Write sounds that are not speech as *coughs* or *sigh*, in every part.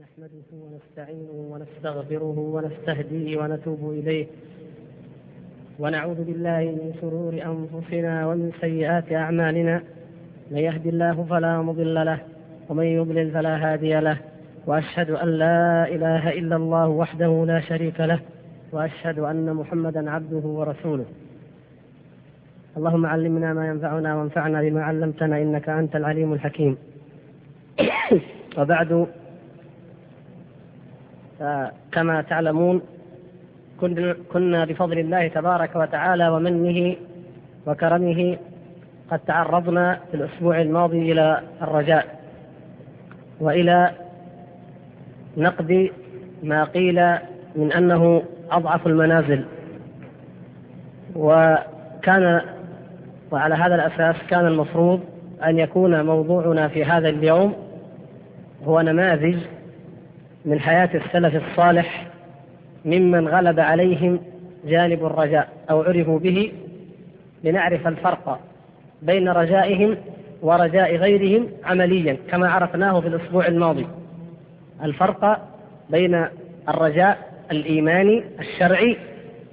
نحمده ونستعينه ونستغفره ونستهديه ونتوب إليه. ونعوذ بالله من شرور أنفسنا ومن سيئات أعمالنا. من يهد الله فلا مضل له ومن يضلل فلا هادي له. وأشهد أن لا إله إلا الله وحده لا شريك له وأشهد أن محمدا عبده ورسوله. اللهم علمنا ما ينفعنا وانفعنا بما علمتنا إنك أنت العليم الحكيم. *coughs* وبعد كما تعلمون كنا بفضل الله تبارك وتعالى ومنه وكرمه قد تعرضنا في الأسبوع الماضي إلى الرجاء وإلى نقد ما قيل من أنه أضعف المنازل. وكان وعلى هذا الأساس كان المفروض أن يكون موضوعنا في هذا اليوم هو نماذج من حياة السلف الصالح ممن غلب عليهم جانب الرجاء أو عرفوا به لنعرف الفرق بين رجائهم ورجاء غيرهم عمليا كما عرفناه في الأسبوع الماضي. الفرق بين الرجاء الإيماني الشرعي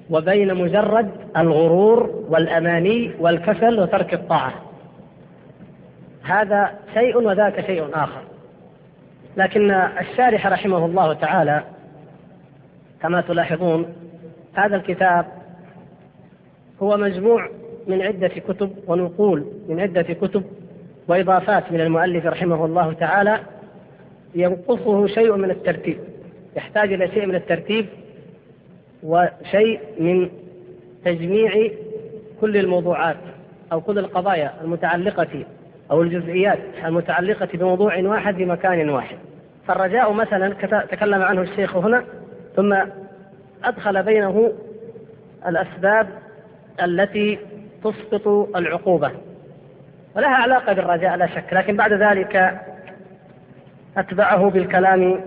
وبين مجرد الغرور والأماني والكسل وترك الطاعة. هذا شيء وذاك شيء آخر. لكن الشارح رحمه الله تعالى كما تلاحظون هذا الكتاب هو مجموع من عدة كتب ونقول من عدة كتب وإضافات من المؤلف رحمه الله تعالى ينقصه شيء من الترتيب يحتاج إلى شيء من الترتيب وشيء من تجميع كل الموضوعات أو كل القضايا المتعلقة أو الجزئيات المتعلقة بموضوع واحد في مكان واحد. فالرجاء مثلا تكلم عنه الشيخ هنا ثم أدخل بينه الأسباب التي تسقط العقوبة. ولها علاقة بالرجاء لا شك. لكن بعد ذلك أتبعه بالكلام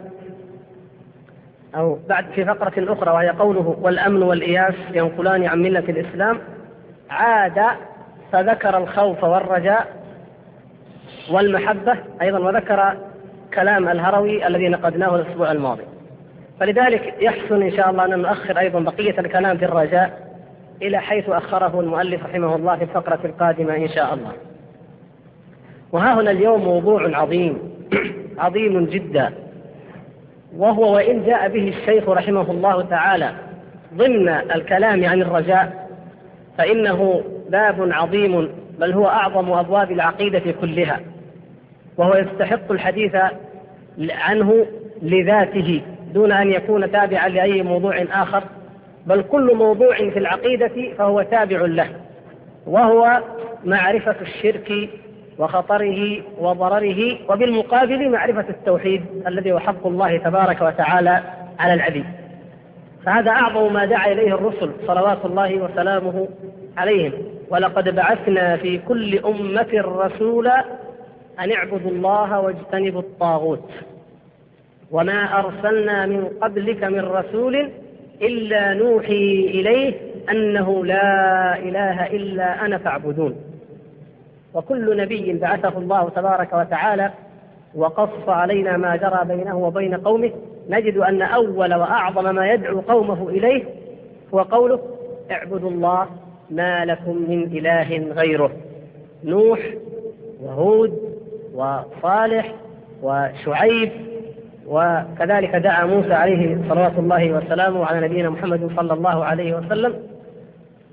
أو بعد في فقرة أخرى وهي قوله والأمن والإياس ينقلان عن ملة الإسلام عاد فذكر الخوف والرجاء والمحبة أيضا وذكر كلام الهروي الذي نقدناه الأسبوع الماضي. فلذلك يحسن إن شاء الله أن نؤخر أيضا بقية الكلام في الرجاء إلى حيث أخره المؤلف رحمه الله في الفقرة القادمة إن شاء الله. وها هنا اليوم موضوع عظيم *clears throat* عظيم جدا. وهو وإن جاء به الشيخ رحمه الله تعالى ضمن الكلام عن الرجاء فإنه باب عظيم بل هو أعظم أبواب العقيدة كلها. وهو يستحق الحديث عنه لذاته دون أن يكون تابعا لأي موضوع آخر بل كل موضوع في العقيدة فهو تابع له وهو معرفة الشرك وخطره وضرره وبالمقابل معرفة التوحيد الذي هو حق الله تبارك وتعالى على العبيد. فهذا أعظم ما دعا إليه الرسل صلوات الله وسلامه عليهم. ولقد بعثنا في كل أمة رسولا أن اعبدوا الله واجتنبوا الطاغوت وما أرسلنا من قبلك من رسول إلا نوحي إليه أنه لا إله إلا أنا فاعبدون. وكل نبي بعثه الله تبارك وتعالى وقص علينا ما جرى بينه وبين قومه. نجد أن أول وأعظم ما يدعو قومه إليه هو قوله اعبدوا الله ما لكم من إله غيره. نوح وهود وصالح وشعيب وكذلك دعا موسى عليه صلوات الله وسلامه على نبينا محمد صلى الله عليه وسلم.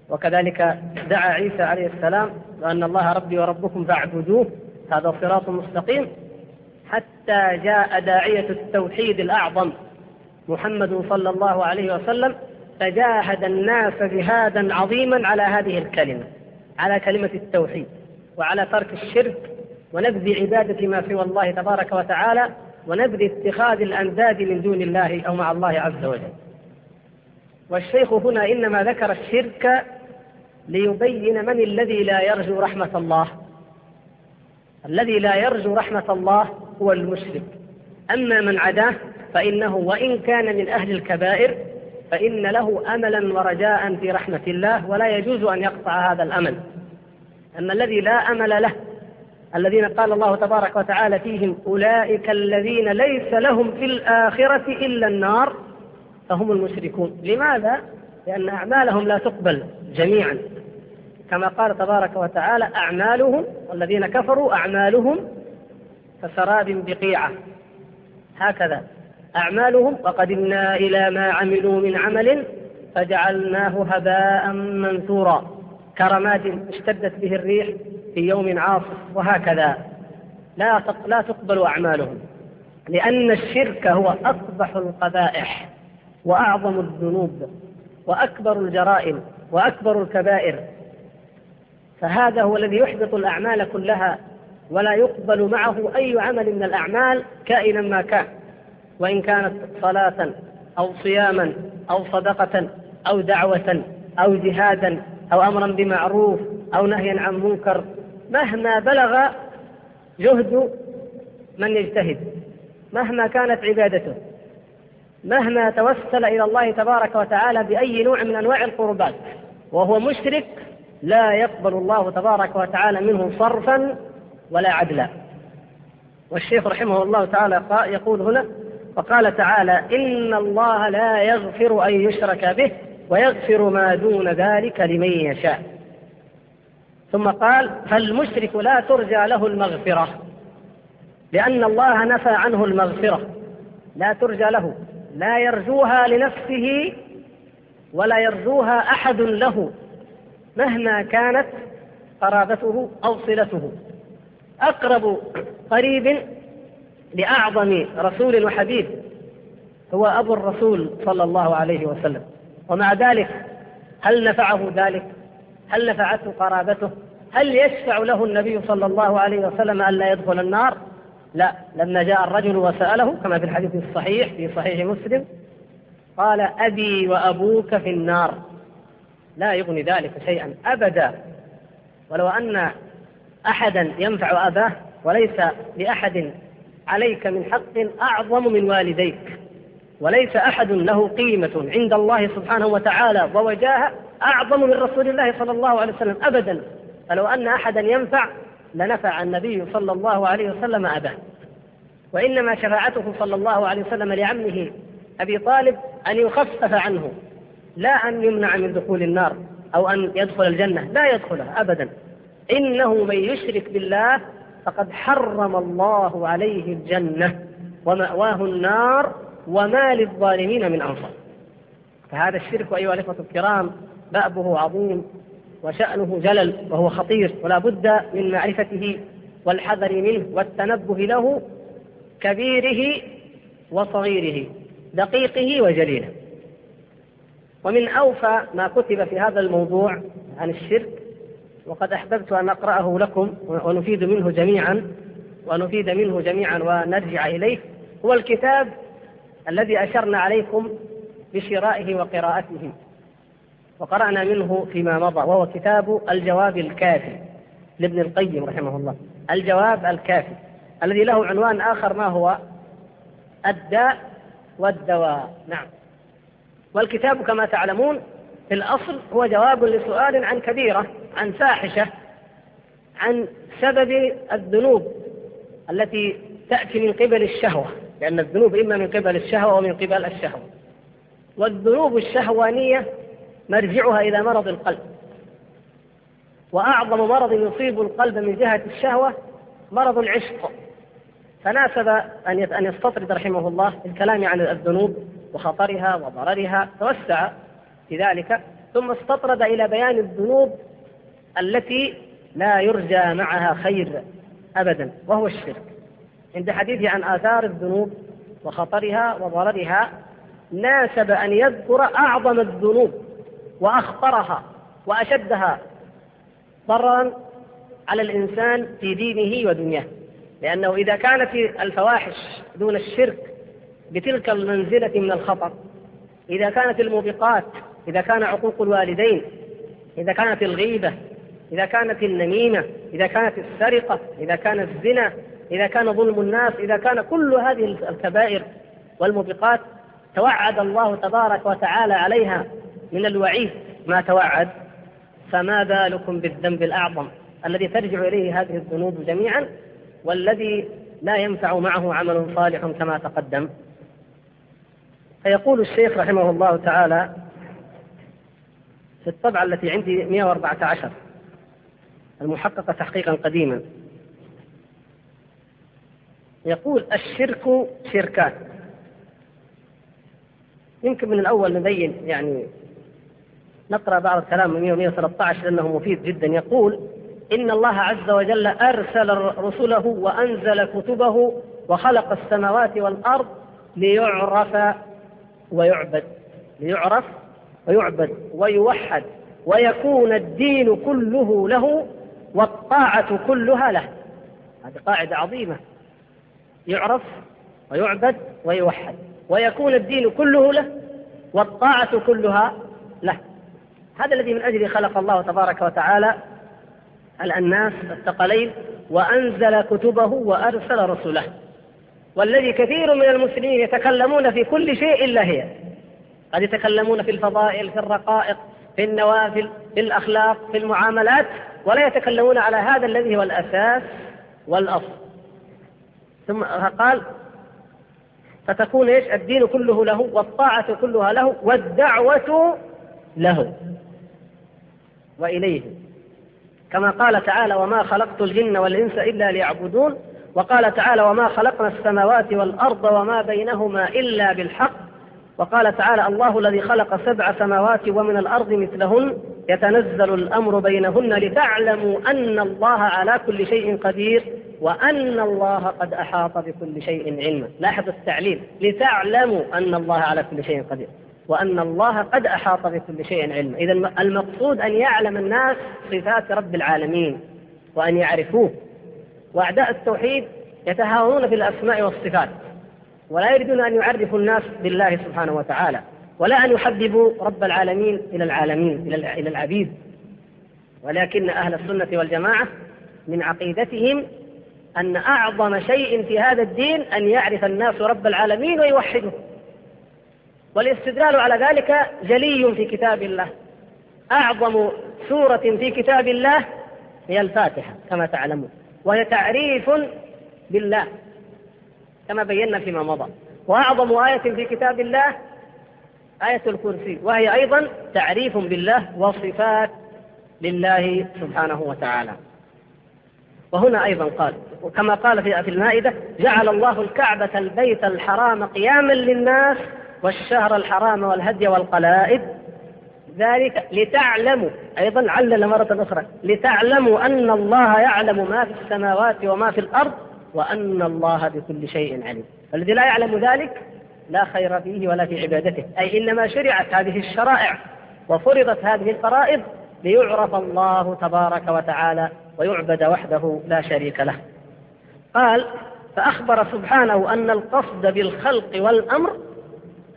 وكذلك دعا عيسى عليه السلام وأن الله ربي وربكم فاعبدوه هذا صراط مستقيم حتى جاء داعية التوحيد الأعظم. محمد صلى الله عليه وسلم فجاهد الناس جهادا عظيما على هذه الكلمة على كلمة التوحيد وعلى ترك الشرك ونبذ عبادة ما سوى الله تبارك وتعالى ونبذ اتخاذ الأنداد من دون الله أو مع الله عز وجل. والشيخ هنا إنما ذكر الشرك ليبين من الذي لا يرجو رحمة الله. الذي لا يرجو رحمة الله هو المشرك. أما من عداه فإنه وإن كان من أهل الكبائر فإن له أملا ورجاء في رحمة الله ولا يجوز أن يقطع هذا الأمل. أما الذي لا أمل له الذين قال الله تبارك وتعالى فيهم أولئك الذين ليس لهم في الآخرة إلا النار فهم المشركون. لماذا؟ لأن أعمالهم لا تقبل جميعا. كما قال تبارك وتعالى أعمالهم والذين كفروا أعمالهم كسراب بقيعة. هكذا. أعمالهم وقدمنا إلى ما عملوا من عمل فجعلناه هباء منثورا. كرماد اشتدت به الريح في يوم عاصف وهكذا. لا لا تقبل أعمالهم لأن الشرك هو أقبح القبائح وأعظم الذنوب وأكبر الجرائم وأكبر الكبائر. فهذا هو الذي يحبط الأعمال كلها ولا يقبل معه أي عمل من الأعمال كائنا ما كان. وإن كانت صلاة أو صياما أو صدقة أو دعوة أو جهادا أو أمرا بمعروف أو نهيا عن منكر مهما بلغ جهد من يجتهد مهما كانت عبادته مهما توسل إلى الله تبارك وتعالى بأي نوع من أنواع القربات وهو مشرك لا يقبل الله تبارك وتعالى منه صرفا ولا عدلا. والشيخ رحمه الله تعالى يقول هنا وقال تعالى إن الله لا يغفر أن يشرك به ويغفر ما دون ذلك لمن يشاء. ثم قال فالمشرك لا ترجى له المغفرة لأن الله نفى عنه المغفرة لا ترجى له لا يرجوها لنفسه ولا يرجوها أحد له مهما كانت قرابته أو صلته أقرب قريب لأعظم رسول وحبيب هو أبو الرسول صلى الله عليه وسلم ومع ذلك هل نفعه ذلك؟ هل نفعته قرابته؟ هل يشفع له النبي صلى الله عليه وسلم ألا يدخل النار؟ لا لما جاء الرجل وسأله كما في الحديث الصحيح في صحيح مسلم قال أبي وأبوك في النار لا يغني ذلك شيئا أبدا ولو أن أحدا ينفع أباه وليس لأحد عليك من حق أعظم من والديك وليس أحد له قيمة عند الله سبحانه وتعالى ووجاهة أعظم من رسول الله صلى الله عليه وسلم أبدا. فلو أن أحدا ينفع لنفع النبي صلى الله عليه وسلم أباه. وإنما شفاعته صلى الله عليه وسلم لعمه أبي طالب أن يخفف عنه لا أن يمنع من دخول النار أو أن يدخل الجنة لا يدخلها أبدا. إنه من يشرك بالله فقد حرم الله عليه الجنة ومأواه النار وما للظالمين من أنصار. فهذا الشرك أيها الإخوة الكرام بأبه عظيم وشأنه جلل وهو خطير ولا بد من معرفته والحذر منه والتنبه له كبيره وصغيره دقيقه وجليله. ومن أوفى ما كتب في هذا الموضوع عن الشرك وقد أحببت أن أقرأه لكم ونفيد منه جميعا ونفيد منه جميعا ونرجع إليه هو الكتاب الذي أشرنا عليكم بشرائه وقراءته. وقرأنا منه فيما مضى وهو كتاب الجواب الكافي لابن القيم رحمه الله. الجواب الكافي الذي له عنوان آخر ما هو الداء والدواء. نعم. والكتاب كما تعلمون في الأصل هو جواب لسؤال عن كبيرة عن فاحشة عن سبب الذنوب التي تأتي من قبل الشهوة. لأن الذنوب إما من قبل الشهوة ومن قبل الشهوة. والذنوب الشهوانية مرجعها إلى مرض القلب. وأعظم مرض يصيب القلب من جهة الشهوة مرض العشق. فناسب أن أن يستطرد رحمه الله الكلام عن الذنوب وخطرها وضررها توسع في ذلك ثم استطرد إلى بيان الذنوب التي لا يرجى معها خير أبدا وهو الشرك. عند حديثه عن آثار الذنوب وخطرها وضررها ناسب أن يذكر أعظم الذنوب وأخطرها وأشدها ضررا على الإنسان في دينه ودنياه. لأنه إذا كانت الفواحش دون الشرك بتلك المنزلة من الخطر إذا كانت الموبقات إذا كان عقوق الوالدين إذا كانت الغيبة إذا كانت النميمة إذا كانت السرقة إذا كان الزنا إذا كان ظلم الناس إذا كان كل هذه الكبائر والموبقات توعد الله تبارك وتعالى عليها من الوعيد ما توعد فما بالكم بالذنب الأعظم؟ الذي ترجع إليه هذه الذنوب جميعا والذي لا ينفع معه عمل صالح كما تقدم. فيقول الشيخ رحمه الله تعالى في الطبعة التي عندي 114 المحققة تحقيقا قديما يقول الشرك شركات يمكن من الأول نبين يعني نقرأ بعض الكلام من 113 لأنه مفيد جدا. يقول إن الله عز وجل أرسل رسله وأنزل كتبه وخلق السماوات والأرض ليعرف ويعبد ليعرف ويعبد ويوحد ويكون الدين كله له والطاعة كلها له. هذه قاعدة عظيمة. يعرف ويعبد ويوحد ويكون الدين كله له والطاعة كلها له. هذا الذي من أجله خلق الله تبارك وتعالى الناس الثقلين وأنزل كتبه وأرسل رسله. والذي كثير من المسلمين يتكلمون في كل شيء إلا هي. قد يتكلمون في الفضائل في الرقائق في النوافل في الأخلاق في المعاملات ولا يتكلمون على هذا الذي هو الأساس والأصل. ثم قال فتكون إيش؟ الدين كله له والطاعة كلها له والدعوة له وإليه. كما قال تعالى وما خلقت الجن والإنس إلا ليعبدون وقال تعالى وما خلقنا السماوات والأرض وما بينهما إلا بالحق وقال تعالى الله الذي خلق سبع سماوات ومن الأرض مثلهن يتنزل الأمر بينهن لتعلموا أن الله على كل شيء قدير وأن الله قد أحاط بكل شيء علما. لاحظ التعليل. لتعلموا أن الله على كل شيء قدير. وأن الله قد أحاط بكل شيء علما. إذا المقصود أن يعلم الناس صفات رب العالمين وأن يعرفوه. وأعداء التوحيد يتهاونون في الأسماء والصفات. ولا يريدون أن يعرفوا الناس بالله سبحانه وتعالى. ولا أن يحببوا رب العالمين إلى العالمين إلى العبيد. ولكن أهل السنة والجماعة من عقيدتهم أن أعظم شيء في هذا الدين أن يعرف الناس رب العالمين ويوحده. والاستدلال على ذلك جلي في كتاب الله. أعظم سورة في كتاب الله هي الفاتحة كما تعلمون. وهي تعريف بالله كما بينا فيما مضى. وأعظم آية في كتاب الله آية الكرسي وهي أيضا تعريف بالله وصفات لله سبحانه وتعالى. وهنا أيضا قال وكما قال في المائدة جعل الله الكعبة البيت الحرام قياما للناس والشهر الحرام والهدي والقلائد. ذلك لتعلموا أيضا علل مرة أخرى لتعلموا أن الله يعلم ما في السماوات وما في الأرض وأن الله بكل شيء عليم. الذي لا يعلم ذلك لا خير فيه ولا في عبادته. أي إنما شرعت هذه الشرائع وفرضت هذه الفرائض ليعرف الله تبارك وتعالى ويعبد وحده لا شريك له. قال فأخبر سبحانه أن القصد بالخلق والأمر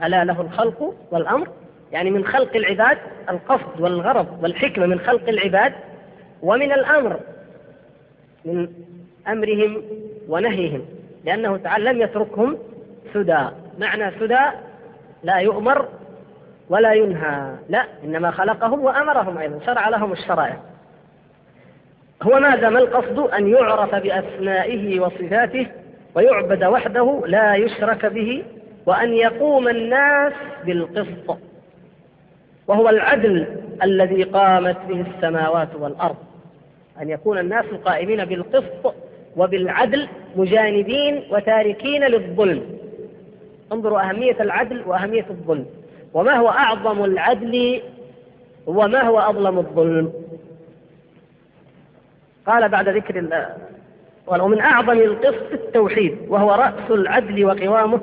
ألا له الخلق والأمر؟ يعني من خلق العباد القصد والغرض والحكمة من خلق العباد ومن الأمر من أمرهم ونهيهم لأنه تعالى لم يتركهم سدى. معنى سدى لا يؤمر ولا ينهى لا إنما خلقهم وأمرهم أيضا شرع لهم الشرائع. هو ماذا ما القصد أن يعرف بأسمائه وصفاته ويعبد وحده لا يشرك به وأن يقوم الناس بالقسط. وهو العدل الذي قامت به السماوات والأرض. أن يكون الناس قائمين بالقسط وبالعدل مجانبين وتاركين للظلم. انظروا أهمية العدل وأهمية الظلم. وما هو أعظم العدل وما هو أظلم الظلم؟ قال بعد ذكر ومن أعظم القسط التوحيد وهو رأس العدل وقوامه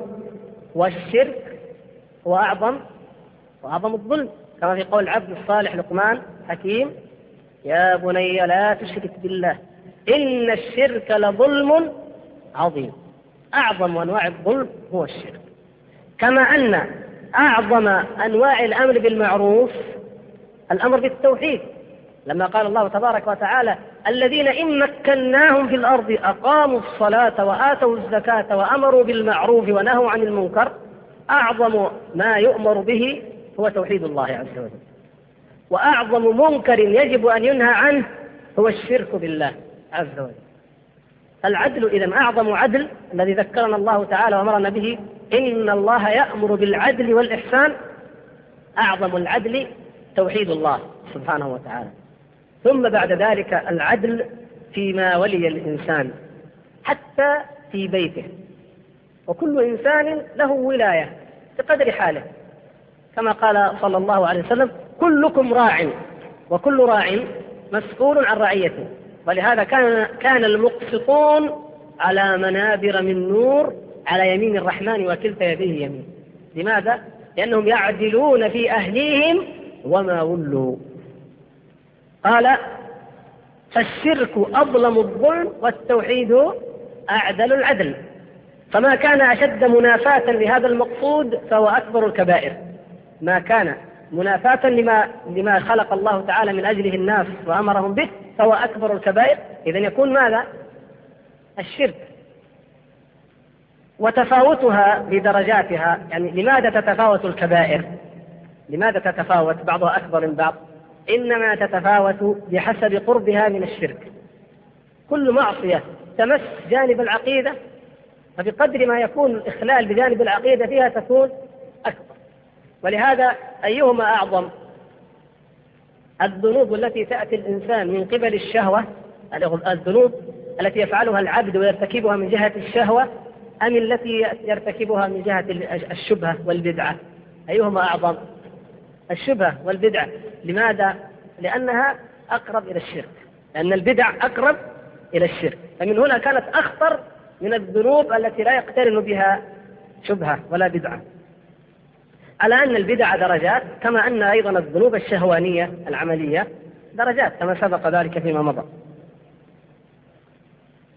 والشرك هو أعظم وأعظم الظلم. كما في قول العبد الصالح لقمان حكيم يا بني لا تشرك بالله إن الشرك لظلم عظيم. أعظم أنواع الظلم هو الشرك. كما أن أعظم أنواع الأمر بالمعروف الأمر بالتوحيد. لما قال الله تبارك وتعالى الذين إن مكناهم في الأرض أقاموا الصلاة وآتوا الزكاة وأمروا بالمعروف ونهوا عن المنكر أعظم ما يؤمر به هو توحيد الله عز وجل. وأعظم منكر يجب أن ينهى عنه هو الشرك بالله عز وجل. العدل إذا أعظم عدل الذي ذكرنا الله تعالى وأمرنا به إن الله يأمر بالعدل والإحسان أعظم العدل توحيد الله سبحانه وتعالى. ثم بعد ذلك العدل فيما ولي الإنسان حتى في بيته. وكل إنسان له ولاية بقدر حاله. كما قال صلى الله عليه وسلم كلكم راع وكل راع مسؤول عن رعيته. ولهذا كان كان المقسطون على منابر من نور على يمين الرحمن وكلتا يديه يمين لماذا؟ لأنهم يعدلون في أهليهم وما ولوا. قال فالشرك أظلم الظلم والتوحيد أعدل العدل فما كان أشد منافاة لهذا المقصود فهو أكبر الكبائر ما كان منافاة لما لما خلق الله تعالى من أجله الناس وأمرهم به فهو أكبر الكبائر إذا يكون ماذا؟ الشرك وتفاوتها بدرجاتها يعني لماذا تتفاوت الكبائر؟ لماذا تتفاوت بعضها أكبر من بعض؟ إنما تتفاوت بحسب قربها من الشرك. كل معصية تمس جانب العقيدة فبقدر ما يكون الإخلال بجانب العقيدة فيها تكون أكبر. ولهذا أيهما أعظم؟ الذنوب التي تأتي الإنسان من قبل الشهوة الذنوب التي يفعلها العبد ويرتكبها من جهة الشهوة أم التي يرتكبها من جهة الشبهة والبدعة؟ أيهما أعظم؟ الشبهة والبدعة. لماذا؟ لأنها أقرب إلى الشرك. لأن البدع أقرب إلى الشرك. فمن هنا كانت أخطر من الذنوب التي لا يقترن بها شبهة ولا بدعة. على أن البدع درجات كما أن أيضا الذنوب الشهوانية العملية درجات كما سبق ذلك فيما مضى.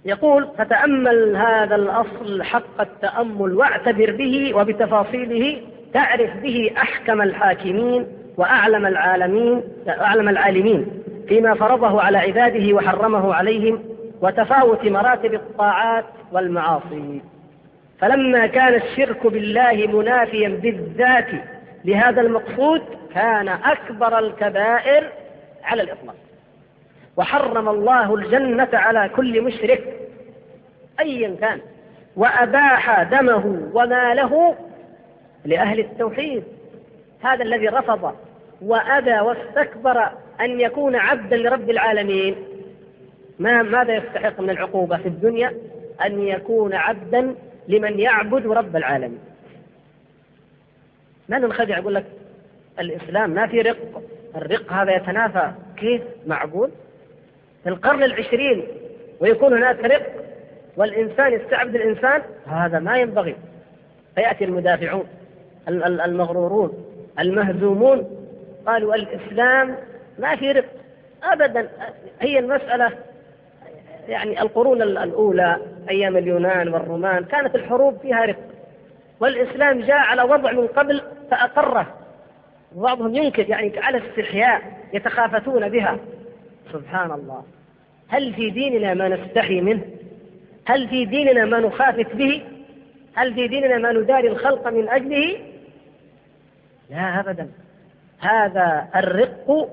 يقول فتأمل هذا الأصل حق التأمل واعتبر به وبتفاصيله تعرف به أحكم الحاكمين وأعلم العالمين أعلم العالمين فيما فرضه على عباده وحرمه عليهم وتفاوت مراتب الطاعات والمعاصي. فلما كان الشرك بالله منافيا بالذات لهذا المقصود كان أكبر الكبائر على الإطلاق. وحرم الله الجنة على كل مشرك أيا كان. وأباح دمه وماله لأهل التوحيد. هذا الذي رفض وأبى واستكبر أن يكون عبدا لرب العالمين. ما ماذا يستحق من العقوبة في الدنيا؟ أن يكون عبدا لمن يعبد رب العالمين. ما ننخدع يقول لك الإسلام ما في رق الرق هذا يتنافى كيف؟ معقول؟ في القرن العشرين ويكون هناك رق والإنسان يستعبد الإنسان هذا ما ينبغي. فيأتي المدافعون المغرورون المهزومون قالوا الإسلام ما في رق أبدا هي المسألة يعني القرون الأولى أيام اليونان والرومان كانت الحروب فيها رق والإسلام جاء على وضع من قبل فأقره. بعضهم ينكر يعني على استحياء يتخافتون بها. سبحان الله. هل في ديننا ما نستحي منه؟ هل في ديننا ما نخافت به؟ هل في ديننا ما نداري الخلق من أجله؟ لا أبدا. هذا الرق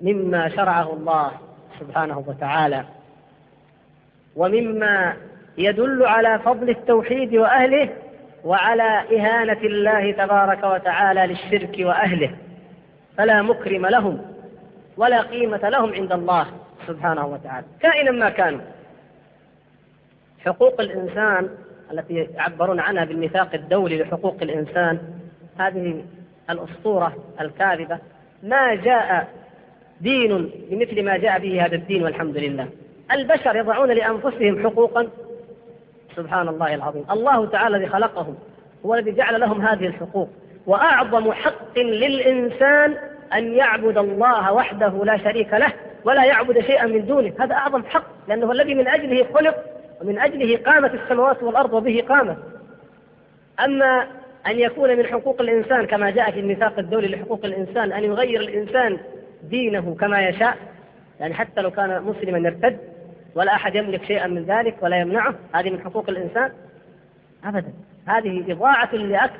مما شرعه الله سبحانه وتعالى ومما يدل على فضل التوحيد وأهله وعلى إهانة الله تبارك وتعالى للشرك وأهله فلا مكرم لهم ولا قيمة لهم عند الله سبحانه وتعالى كائنا ما كانوا. حقوق الإنسان التي يعبرون عنها بالميثاق الدولي لحقوق الإنسان هذه الأسطورة الكاذبة ما جاء دين بمثل ما جاء به هذا الدين والحمد لله. البشر يضعون لأنفسهم حقوقا. سبحان الله العظيم. الله تعالى الذي خلقهم هو الذي جعل لهم هذه الحقوق. وأعظم حق للإنسان أن يعبد الله وحده لا شريك له ولا يعبد شيئا من دونه. هذا أعظم حق لأنه الذي من أجله خلق ومن أجله قامت السماوات والأرض وبه قامت. أما أن يكون من حقوق الإنسان كما جاء في الميثاق الدولي لحقوق الإنسان أن يغير الإنسان دينه كما يشاء. يعني حتى لو كان مسلما يرتد ولا أحد يملك شيئا من ذلك ولا يمنعه. هذه من حقوق الإنسان. أبدا. هذه إضاعة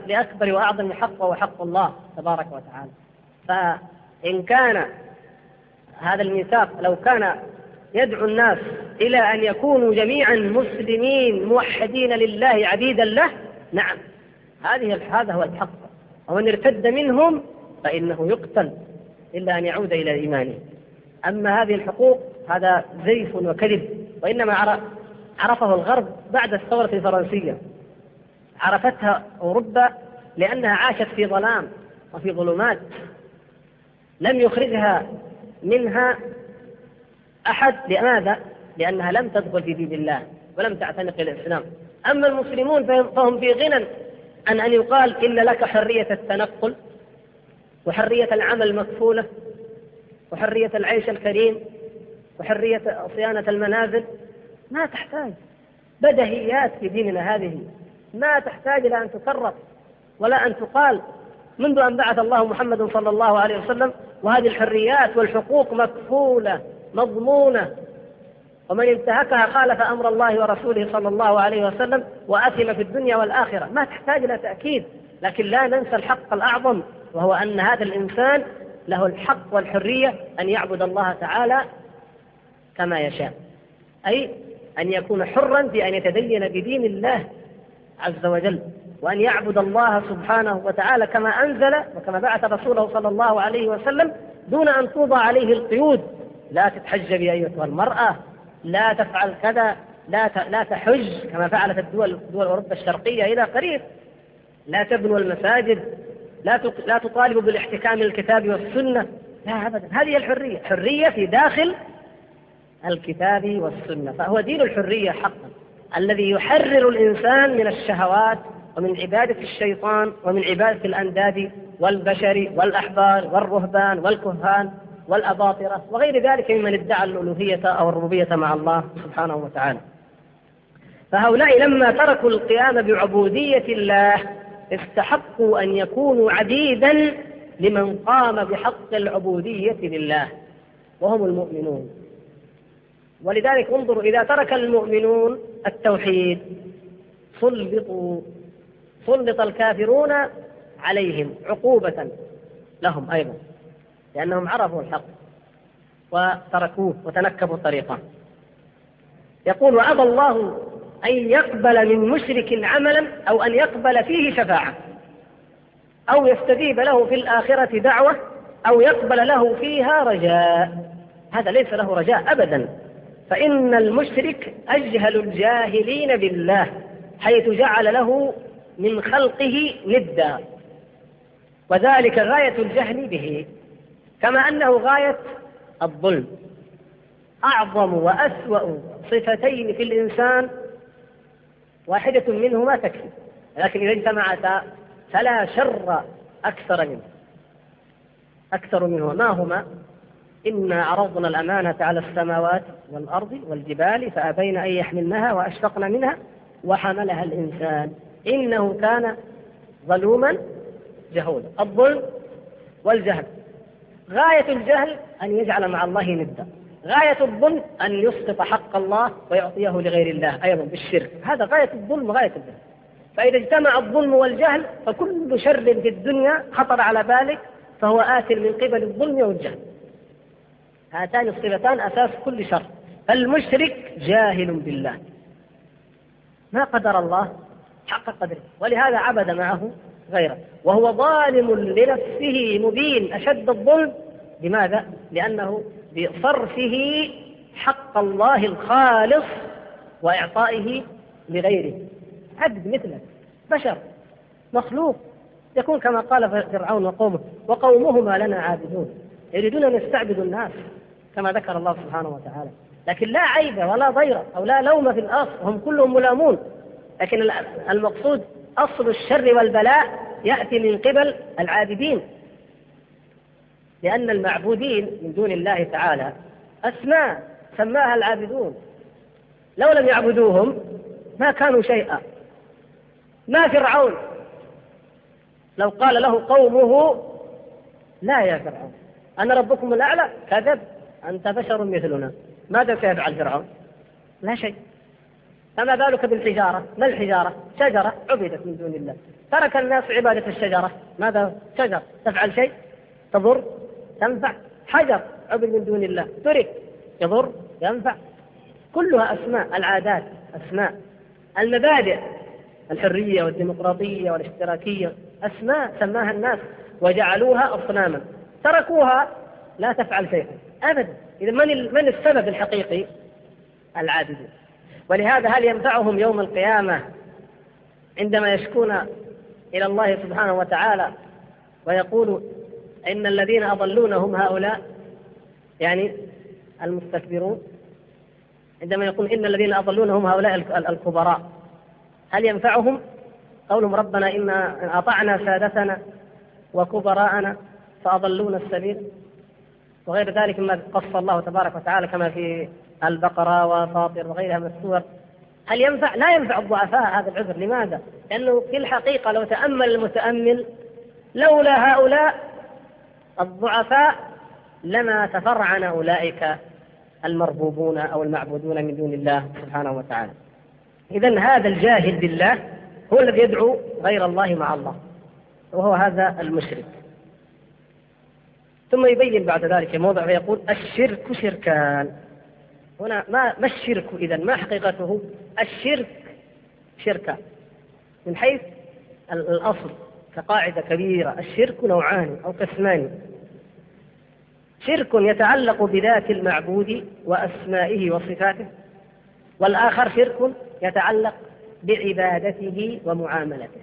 لأكبر وأعظم حق وهو حق الله تبارك وتعالى. فإن كان هذا الميثاق لو كان يدعو الناس إلى أن يكونوا جميعا مسلمين موحدين لله عبيدا له نعم. هذه هذا هو الحق. ومن ارتد منهم فإنه يقتل إلا أن يعود إلى إيمانه. أما هذه الحقوق هذا زيف وكذب. وإنما عرفه الغرب بعد الثورة الفرنسية. عرفتها أوروبا لأنها عاشت في ظلام وفي ظلمات. لم يخرجها منها أحد. لماذا؟ لأنها لم تدخل في دين الله ولم تعتنق الإسلام أما المسلمون فهم في غنى. عن أن يقال إن لك حرية التنقل وحرية العمل مكفولة وحرية العيش الكريم وحرية صيانة المنازل. ما تحتاج. بدهيات في ديننا هذه. ما تحتاج إلى أن تكرر ولا أن تقال منذ أن بعث الله محمد صلى الله عليه وسلم وهذه الحريات والحقوق مكفولة مضمونة. ومن انتهكها خالف أمر الله ورسوله صلى الله عليه وسلم وأثم في الدنيا والآخرة. ما تحتاج إلى تأكيد لكن لا ننسى الحق الأعظم وهو أن هذا الإنسان له الحق والحرية أن يعبد الله تعالى كما يشاء. أي أن يكون حرا في أن يتدين بدين الله عز وجل وأن يعبد الله سبحانه وتعالى كما أنزل وكما بعث رسوله صلى الله عليه وسلم دون أن توضع عليه القيود. لا تتحجبي أيتها المرأة لا تفعل كذا لا لا تحج كما فعلت الدول دول أوروبا الشرقية إلى قريب. لا تبنوا المساجد لا لا تطالبوا بالاحتكام للكتاب والسنة. لا أبدا. هذه الحرية. حرية في داخل الكتاب والسنة. فهو دين الحرية حقا. الذي يحرر الإنسان من الشهوات ومن عبادة الشيطان ومن عبادة الأنداد والبشر والأحبار والرهبان والكهان. والأباطرة وغير ذلك ممن ادعى الألوهية أو الربوبية مع الله سبحانه وتعالى. فهؤلاء لما تركوا القيام بعبودية الله استحقوا أن يكونوا عبيدا لمن قام بحق العبودية لله وهم المؤمنون. ولذلك انظروا إذا ترك المؤمنون التوحيد سلطوا سلط الكافرون عليهم عقوبة لهم أيضا. لأنهم عرفوا الحق وتركوه وتنكبوا طريقه يقول وأبى الله أن يقبل من مشرك عملا أو أن يقبل فيه شفاعة أو يستجيب له في الآخرة دعوة أو يقبل له فيها رجاء. هذا ليس له رجاء أبدا. فإن المشرك أجهل الجاهلين بالله حيث جعل له من خلقه ندا وذلك غاية الجهل به. كما أنه غاية الظلم. أعظم وأسوأ صفتين في الإنسان واحدة منهما تكفي. لكن إذا اجتمعتا فلا شر أكثر منه. أكثر منه ما هما؟ إنا عرضنا الأمانة على السماوات والأرض والجبال فأبين أن يحملنها وأشفقن منها وحملها الإنسان. إنه كان ظلوما جهولا. الظلم والجهل. غاية الجهل أن يجعل مع الله ندا غاية الظلم أن يسقط حق الله ويعطيه لغير الله أيضا بالشرك. هذا غاية الظلم وغاية الجهل فإذا اجتمع الظلم والجهل فكل شر في الدنيا خطر على بالك فهو آت من قبل الظلم والجهل. هاتان الصفتان أساس كل شر. فالمشرك جاهل بالله. ما قدر الله؟ حق قدره. ولهذا عبد معه غيره. وهو ظالم لنفسه مبين أشد الظلم. لماذا؟ لأنه بصرفه حق الله الخالص وإعطائه لغيره. عبد مثلك بشر مخلوق يكون كما قال فرعون وقومه وقومهما لنا عابدون يريدون أن يستعبدوا الناس كما ذكر الله سبحانه وتعالى. لكن لا عيب ولا ضير أو لا لوم في الأصل هم كلهم ملامون. لكن المقصود أصل الشر والبلاء يأتي من قبل العابدين. لأن المعبودين من دون الله تعالى أسماء سماها العابدون. لو لم يعبدوهم ما كانوا شيئا. ما فرعون؟ لو قال له قومه لا يا فرعون. أنا ربكم الأعلى؟ كذب. أنت بشر مثلنا. ماذا سيفعل فرعون؟ لا شيء. فما بالك بالحجارة؟ ما الحجارة؟ شجرة عبدت من دون الله. ترك الناس عبادة الشجرة. ماذا؟ شجر. تفعل شيء؟ تضر؟ تنفع. حجر عبد من دون الله. ترك. يضر؟ ينفع. كلها أسماء العادات أسماء. المبادئ الحرية والديمقراطية والاشتراكية. أسماء سماها الناس وجعلوها أصناما. تركوها لا تفعل شيئا. أبدا. إذا من من السبب الحقيقي؟ العابدون ولهذا هل ينفعهم يوم القيامة عندما يشكون إلى الله سبحانه وتعالى ويقول إن الذين أضلون هم هؤلاء؟ يعني المستكبرون. عندما يقول إن الذين أضلون هم هؤلاء الكبراء. هل ينفعهم؟ قولهم ربنا إنا أطعنا سادتنا وكبراءنا فأضلونا السبيل. وغير ذلك مما قص الله تبارك وتعالى كما في البقرة وفاطر وغيرها من السور. هل ينفع؟ لا ينفع الضعفاء هذا العذر. لماذا؟ لأنه في الحقيقة لو تأمل المتأمل لولا هؤلاء الضعفاء لما تفرعن أولئك المربوبون أو المعبودون من دون الله سبحانه وتعالى. إذا هذا الجاهل بالله هو الذي يدعو غير الله مع الله وهو هذا المشرك. ثم يبين بعد ذلك موضع فيقول الشرك شركان. هنا ما ما الشرك اذا ما حقيقته؟ الشرك شركان من حيث الأصل كقاعدة كبيرة. الشرك نوعان أو قسمان. شرك يتعلق بذات المعبود وأسمائه وصفاته والآخر شرك يتعلق بعبادته ومعاملته.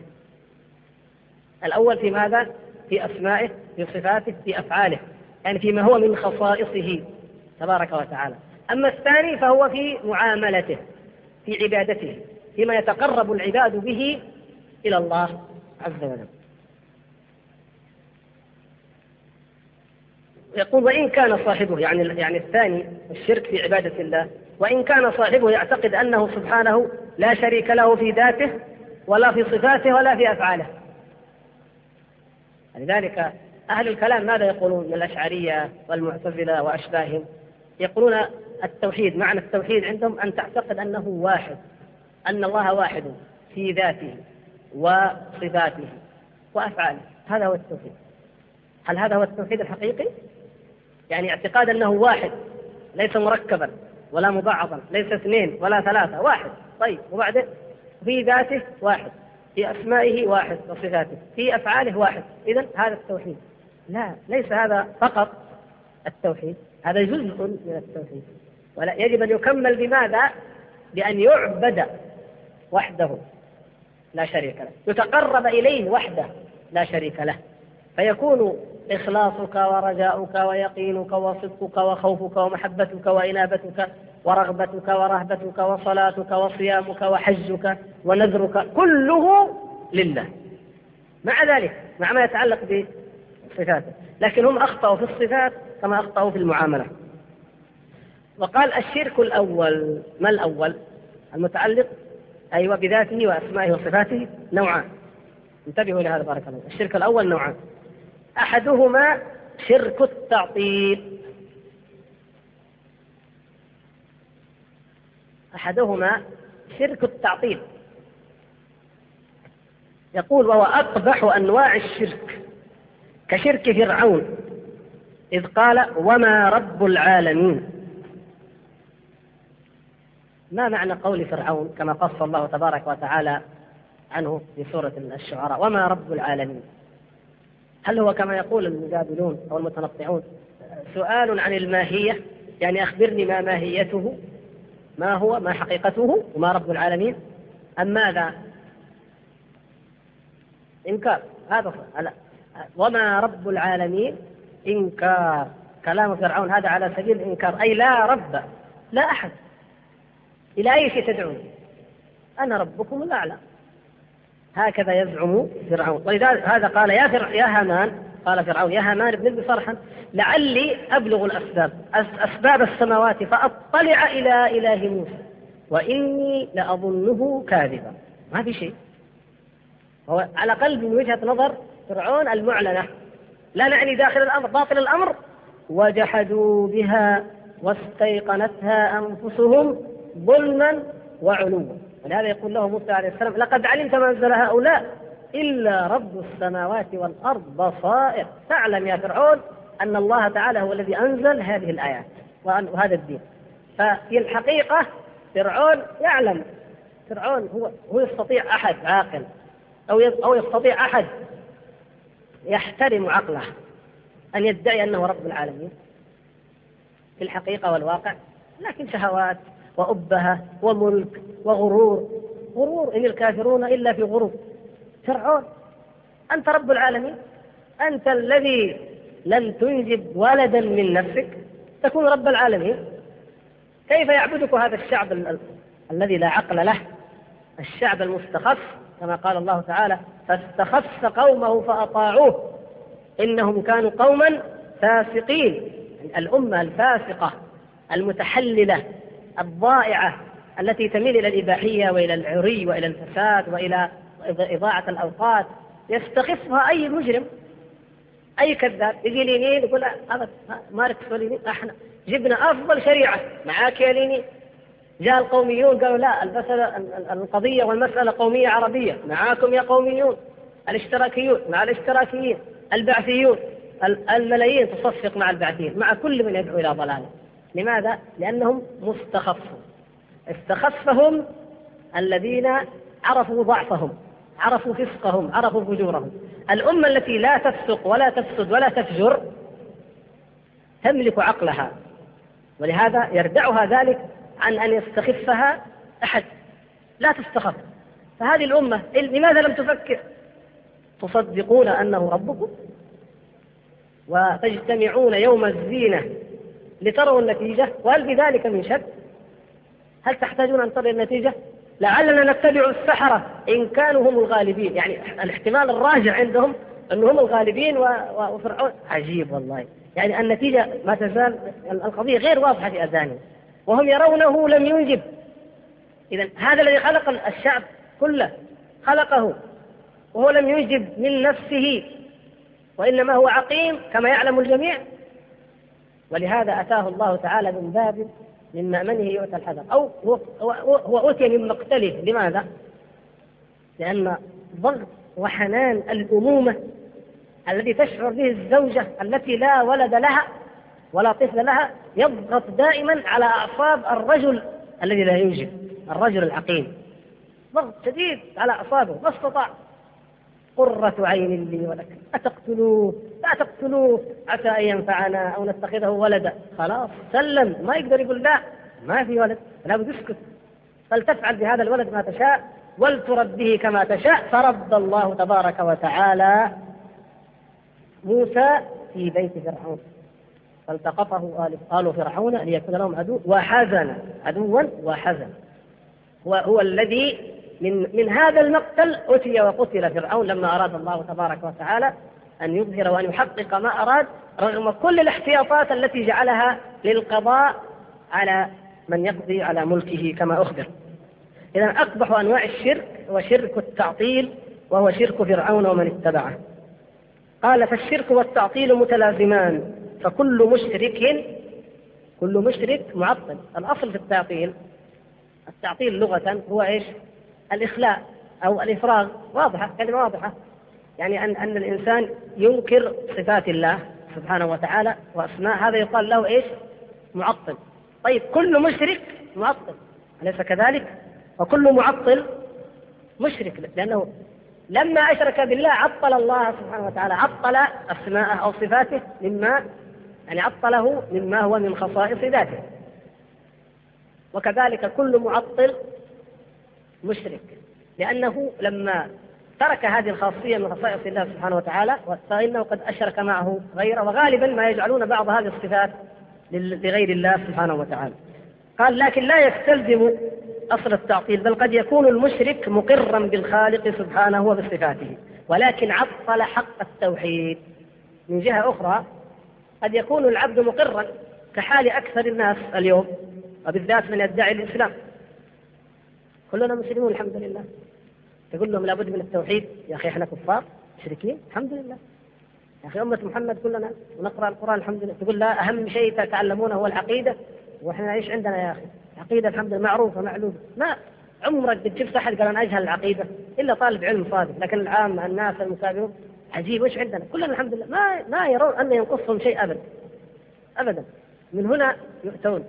الأول في ماذا؟ في أسمائه في صفاته في أفعاله. يعني فيما هو من خصائصه تبارك وتعالى. أما الثاني فهو في معاملته في عبادته فيما يتقرب العباد به إلى الله عز وجل. يقول وإن كان صاحبه يعني يعني الثاني الشرك في عبادة الله. وإن كان صاحبه يعتقد أنه سبحانه لا شريك له في ذاته ولا في صفاته ولا في أفعاله. لذلك أهل الكلام ماذا يقولون؟ من الأشعرية والمعتزلة وأشباههم. يقولون التوحيد معنى التوحيد عندهم أن تعتقد أنه واحد أن الله واحد في ذاته وصفاته وأفعاله. هذا هو التوحيد. هل هذا هو التوحيد الحقيقي؟ يعني اعتقاد أنه واحد ليس مركبا ولا مبعضا ليس اثنين ولا ثلاثة واحد. طيب وبعدين في ذاته واحد في أسمائه واحد وصفاته في أفعاله واحد. إذا هذا التوحيد. لا ليس هذا فقط التوحيد هذا جزء من التوحيد. ولا يجب أن يكمل بماذا؟ بأن يعبد وحده لا شريك له. يتقرب إليه وحده لا شريك له. فيكون إخلاصك ورجاؤك ويقينك وصدقك وخوفك ومحبتك وإنابتك ورغبتك ورهبتك وصلاتك وصيامك وحجك ونذرك كله لله. مع ذلك مع ما يتعلق بصفاته. لكن هم أخطأوا في الصفات كما أخطأوا في المعاملة. وقال الشرك الأول ما الأول؟ المتعلق أيوة بذاته وأسمائه وصفاته نوعان. انتبهوا لهذا بارك الله الشرك الأول نوعان. أحدهما شرك التعطيل. أحدهما شرك التعطيل. يقول وهو أقبح أنواع الشرك كشرك فرعون إذ قال وما رب العالمين. ما معنى قول فرعون كما قص الله تبارك وتعالى عنه في سورة الشعراء؟ وما رب العالمين. هل هو كما يقول المجادلون أو المتنطعون سؤال عن الماهية؟ يعني أخبرني ما ماهيته ما هو ما حقيقته وما رب العالمين؟ أم ماذا؟ إنكار. هذا وما رب العالمين؟ إنكار. كلام فرعون هذا على سبيل الإنكار. أي لا رب لا أحد. إلى أي شيء تدعون؟ أنا ربكم الأعلى. هكذا يزعم فرعون. ولذلك هذا قال يا فرع يا هامان قال فرعون يا هامان ابن لي صرحا لعلي أبلغ الأسباب. أسباب السماوات فأطلع إلى إله موسى وإني لأظنه كاذبا. ما في شيء. هو على قلب من وجهة نظر فرعون المعلنة. لا نعني داخل الأمر باطل الأمر. وجحدوا بها واستيقنتها أنفسهم ظلما وعلوا. ولهذا يقول له موسى عليه السلام لقد علمت ما أنزل هؤلاء إلا رب السماوات والأرض بصائر. تعلم يا فرعون أن الله تعالى هو الذي أنزل هذه الآيات وهذا الدين. ففي الحقيقة فرعون يعلم. فرعون هو هو يستطيع أحد عاقل أو أو يستطيع أحد يحترم عقله أن يدعي أنه رب العالمين في الحقيقة والواقع لكن شهوات وأبهة وملك وغرور. غرور إن الكافرون إلا في غرور. فرعون أنت رب العالمين. أنت الذي لم تنجب ولدا من نفسك. تكون رب العالمين. كيف يعبدك هذا الشعب ال- الذي لا عقل له؟ الشعب المستخف كما قال الله تعالى فاستخف قومه فأطاعوه. إنهم كانوا قوما فاسقين. يعني الأمة الفاسقة المتحللة. الضائعة التي تميل إلى الإباحية وإلى العري وإلى الفساد وإلى إضاعة الأوقات. يستخفها أي مجرم أي كذاب. يجي لينين يقول هذا ماركس ولينين إحنا جبنا أفضل شريعة معاك يا لينين جاء القوميون قالوا لا المسألة القضية والمسألة قومية عربية. معاكم يا قوميون. الاشتراكيون مع الاشتراكيين البعثيون الملايين تصفق مع البعثيين. مع كل من يدعو إلى ضلاله لماذا؟ لأنهم مستخفون. استخفهم الذين عرفوا ضعفهم عرفوا فسقهم عرفوا فجورهم. الأمة التي لا تفسق ولا تفسد ولا تفجر تملك عقلها ولهذا يردعها ذلك عن أن يستخفها أحد. لا تستخف. فهذه الأمة لماذا لم تفكر؟ تصدقون أنه ربكم؟ وتجتمعون يوم الزينة لتروا النتيجة وهل بذلك من شك؟ هل تحتاجون أن تروا النتيجة؟ لعلنا نتبع السحرة إن كانوا هم الغالبين. يعني الاحتمال الراجع عندهم أنهم هم الغالبين وفرعون. عجيب والله. يعني النتيجة ما تزال القضية غير واضحة في أذانهم وهم يرونه لم ينجب. إذا هذا الذي خلق الشعب كله خلقه وهو لم ينجب من نفسه وإنما هو عقيم كما يعلم الجميع. ولهذا أتاه الله تعالى من باب من مأمنه يؤتى الحذر. أو هو أوتي من مقتله. لماذا؟ لأن ضغط وحنان الأمومة الذي تشعر به الزوجة التي لا ولد لها ولا طفل لها يضغط دائما على أعصاب الرجل الذي لا ينجب الرجل العقيم. ضغط شديد على أعصابه. ما استطاع؟ قرة عين لي ولك. أتقتلوه؟ لا تقتلوه عسى أن ينفعنا أو نتخذه ولدا. خلاص. سلم. ما يقدر يقول لا. ما في ولد. لا بد يسكت. فلتفعل بهذا الولد ما تشاء ولتربه كما تشاء. فرد الله تبارك وتعالى موسى في بيت فرعون. فالتقطه آل فرعون ليكون لهم عدو وحزن. عدوا وحزن. وهو الذي من من هذا المقتل أتي وقتل فرعون لما أراد الله تبارك وتعالى أن يظهر وأن يحقق ما أراد رغم كل الاحتياطات التي جعلها للقضاء على من يقضي على ملكه كما أخبر. إذا أقبح أنواع الشرك هو شرك التعطيل وهو شرك فرعون ومن اتبعه. قال فالشرك والتعطيل متلازمان فكل مشرك كل مشرك معطل. الأصل في التعطيل التعطيل لغة هو إيش؟ الإخلاء أو الإفراغ. واضحة كلمة واضحة. يعني أن أن الإنسان ينكر صفات الله سبحانه وتعالى وأسماء. هذا يقال له إيش؟ معطل. طيب كل مشرك معطل. أليس كذلك؟ وكل معطل مشرك لأنه لما أشرك بالله عطل الله سبحانه وتعالى. عطل أسماءه أو صفاته مما يعني عطله مما هو من خصائص ذاته. وكذلك كل معطل مشرك لأنه لما ترك هذه الخاصية من خصائص الله سبحانه وتعالى فإنه قد أشرك معه غيره وغالبا ما يجعلون بعض هذه الصفات لغير الله سبحانه وتعالى. قال لكن لا يستلزم أصل التعطيل بل قد يكون المشرك مقرا بالخالق سبحانه وبصفاته ولكن عطل حق التوحيد. من جهة أخرى قد يكون العبد مقرا كحال أكثر الناس اليوم وبالذات من يدعي الإسلام. كلنا مسلمون الحمد لله. تقول لهم لابد من التوحيد. يا أخي إحنا كفار مشركين. الحمد لله. يا أخي أمة محمد كلنا ونقرأ القرآن الحمد لله. تقول لا أهم شيء تتعلمونه هو العقيدة. وإحنا إيش عندنا يا أخي؟ عقيدة الحمد لله معروفة معلومة. ما عمرك بتشوف أحد قال أنا أجهل العقيدة؟ إلا طالب علم صادق. لكن العامة الناس المكابرون عجيب. وش عندنا؟ كلنا الحمد لله. ما ما يرون أن ينقصهم شيء أبدا. أبدا. من هنا يؤتون.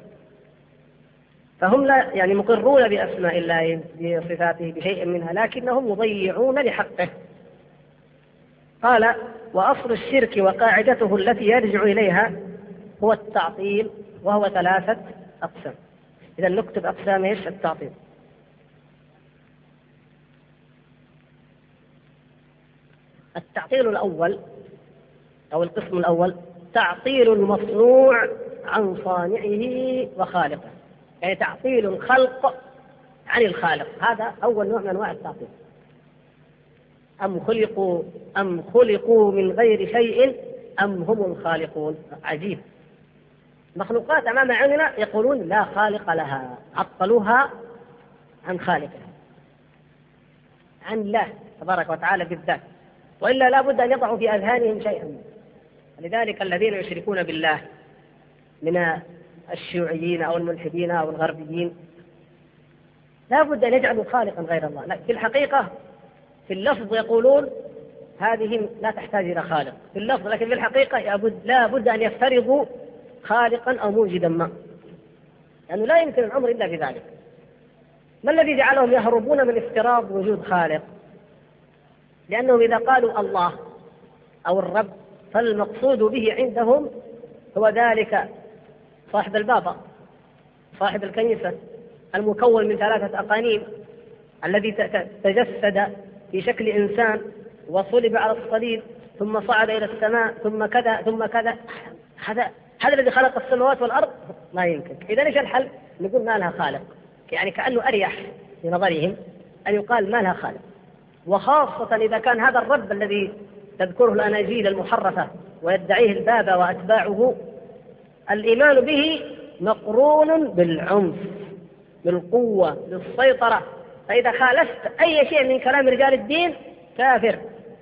فهم لا يعني مقرون بأسماء الله بصفاته بشيء منها لكنهم مضيعون لحقه. قال وأصل الشرك وقاعدته التي يرجع إليها هو التعطيل وهو ثلاثة أقسام. إذا نكتب أقسام إيش؟ التعطيل. التعطيل الأول أو القسم الأول تعطيل المصنوع عن صانعه وخالقه. يعني تعطيل الخلق عن الخالق. هذا أول نوع من أنواع التعطيل. أم خلقوا أم خلقوا من غير شيء أم هم الخالقون؟ عجيب. مخلوقات أمام عيننا يقولون لا خالق لها عطلوها عن خالقها. عن الله تبارك وتعالى بالذات. وإلا لا بد أن يضعوا في أذهانهم شيئا. لذلك الذين يشركون بالله من الشيوعيين أو الملحدين أو الغربيين. لا بد أن يجعلوا خالقا غير الله. لا في الحقيقة في اللفظ يقولون هذه لا تحتاج إلى خالق. في اللفظ لكن في الحقيقة لا بد أن يفترضوا خالقا أو موجدا ما. لأنه لا يمكن الأمر إلا بذلك ما الذي جعلهم يهربون من افتراض وجود خالق؟ لأنهم إذا قالوا الله أو الرب فالمقصود به عندهم هو ذلك صاحب البابا صاحب الكنيسة المكون من ثلاثة أقانيم الذي تجسد في شكل إنسان وصلب على الصليب ثم صعد إلى السماء ثم كذا ثم كذا. هذا هذا الذي خلق السماوات والأرض؟ ما يمكن. إذا إيش الحل؟ نقول ما لها خالق. يعني كأنه أريح في نظرهم أن يقال ما لها خالق. وخاصة إذا كان هذا الرب الذي تذكره الأناجيل المحرفة ويدعيه البابا وأتباعه الإيمان به مقرون بالعنف بالقوة بالسيطرة. فإذا خالفت أي شيء من كلام رجال الدين كافر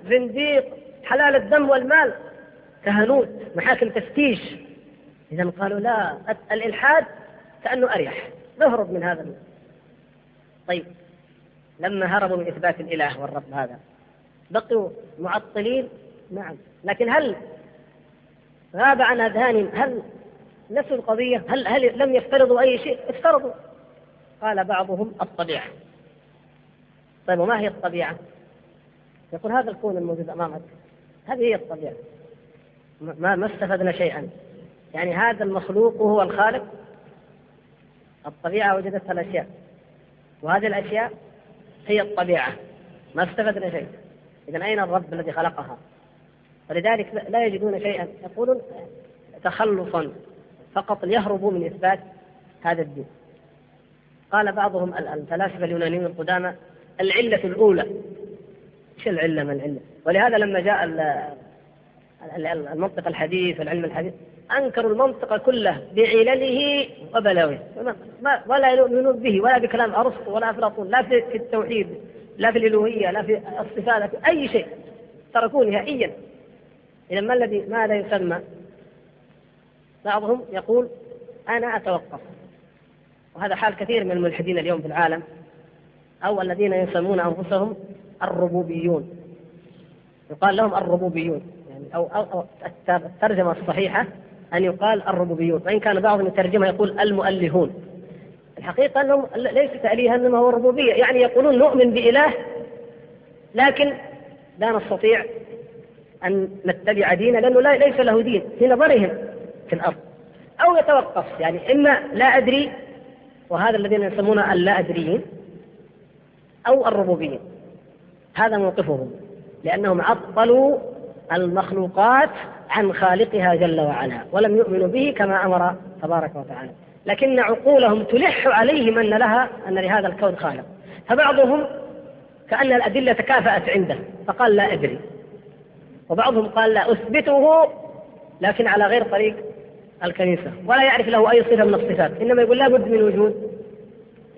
زنديق حلال الدم والمال كهنوت محاكم تفتيش. إذا قالوا لا الإلحاد كأنه أريح. نهرب من هذا. طيب لما هربوا من إثبات الإله والرب هذا بقوا معطلين؟ نعم. لكن هل غاب عن أذهانهم؟ هل نسوا القضية هل, هل لم يفترضوا أي شيء؟ افترضوا. قال بعضهم الطبيعة. طيب وما هي الطبيعة؟ يقول هذا الكون الموجود أمامك. هذه هي الطبيعة. ما ما استفدنا شيئا. يعني هذا المخلوق هو الخالق. الطبيعة وجدتها الأشياء. وهذه الأشياء هي الطبيعة. ما استفدنا شيء. إذا أين الرب الذي خلقها؟ ولذلك لا يجدون شيئا. يقولون تخلصا فقط ليهربوا من إثبات هذا الدين. قال بعضهم الفلاسفة اليونانيون القدامى العلة الأولى. إيش العلة؟ ما العلة؟ ولهذا لما جاء المنطق الحديث والعلم الحديث أنكروا المنطق كله بعلله وبلاويه. ولا يؤمنون به ولا بكلام أرسطو ولا أفلاطون لا في التوحيد لا في الألوهية لا في الصفات لا في أي شيء تركوه نهائيا. إذا ما الذي ماذا يسمى؟ بعضهم يقول أنا أتوقف. وهذا حال كثير من الملحدين اليوم في العالم أو الذين يسمون أنفسهم الربوبيون. يقال لهم الربوبيون يعني أو, أو, الترجمة الصحيحة أن يقال الربوبيون. وإن كان بعضهم يترجمها يقول المؤلهون. الحقيقة أنهم ليس تأليها إنما هو الربوبية. يعني يقولون نؤمن بإله لكن لا نستطيع أن نتبع دينه لأنه ليس له دين في نظرهم. في الأرض. أو يتوقف. يعني إما لا أدري وهذا الذين يسمونه اللا أدريين أو الربوبيين. هذا موقفهم. لأنهم عطلوا المخلوقات عن خالقها جل وعلا ولم يؤمنوا به كما أمر تبارك وتعالى. لكن عقولهم تلح عليهم أن لها أن لهذا الكون خالق. فبعضهم كأن الأدلة تكافأت عنده فقال لا أدري. وبعضهم قال لا أثبته لكن على غير طريق الكنيسة ولا يعرف له أي صفة من الصفات إنما يقول لا بد من وجود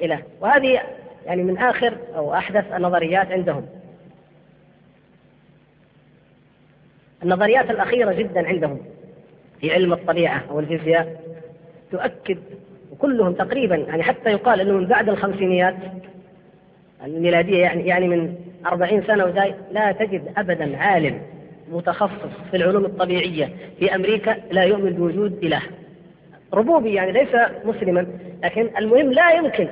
إله. وهذه يعني من آخر أو أحدث النظريات عندهم. النظريات الأخيرة جدا عندهم في علم الطبيعة أو الفيزياء تؤكد وكلهم تقريبا يعني حتى يقال أنه من بعد الخمسينيات الميلادية يعني يعني من أربعين سنة وزاي لا تجد أبدا عالم. متخصص في العلوم الطبيعية في أمريكا لا يؤمن بوجود إله ربوبي يعني ليس مسلما لكن المهم لا يمكن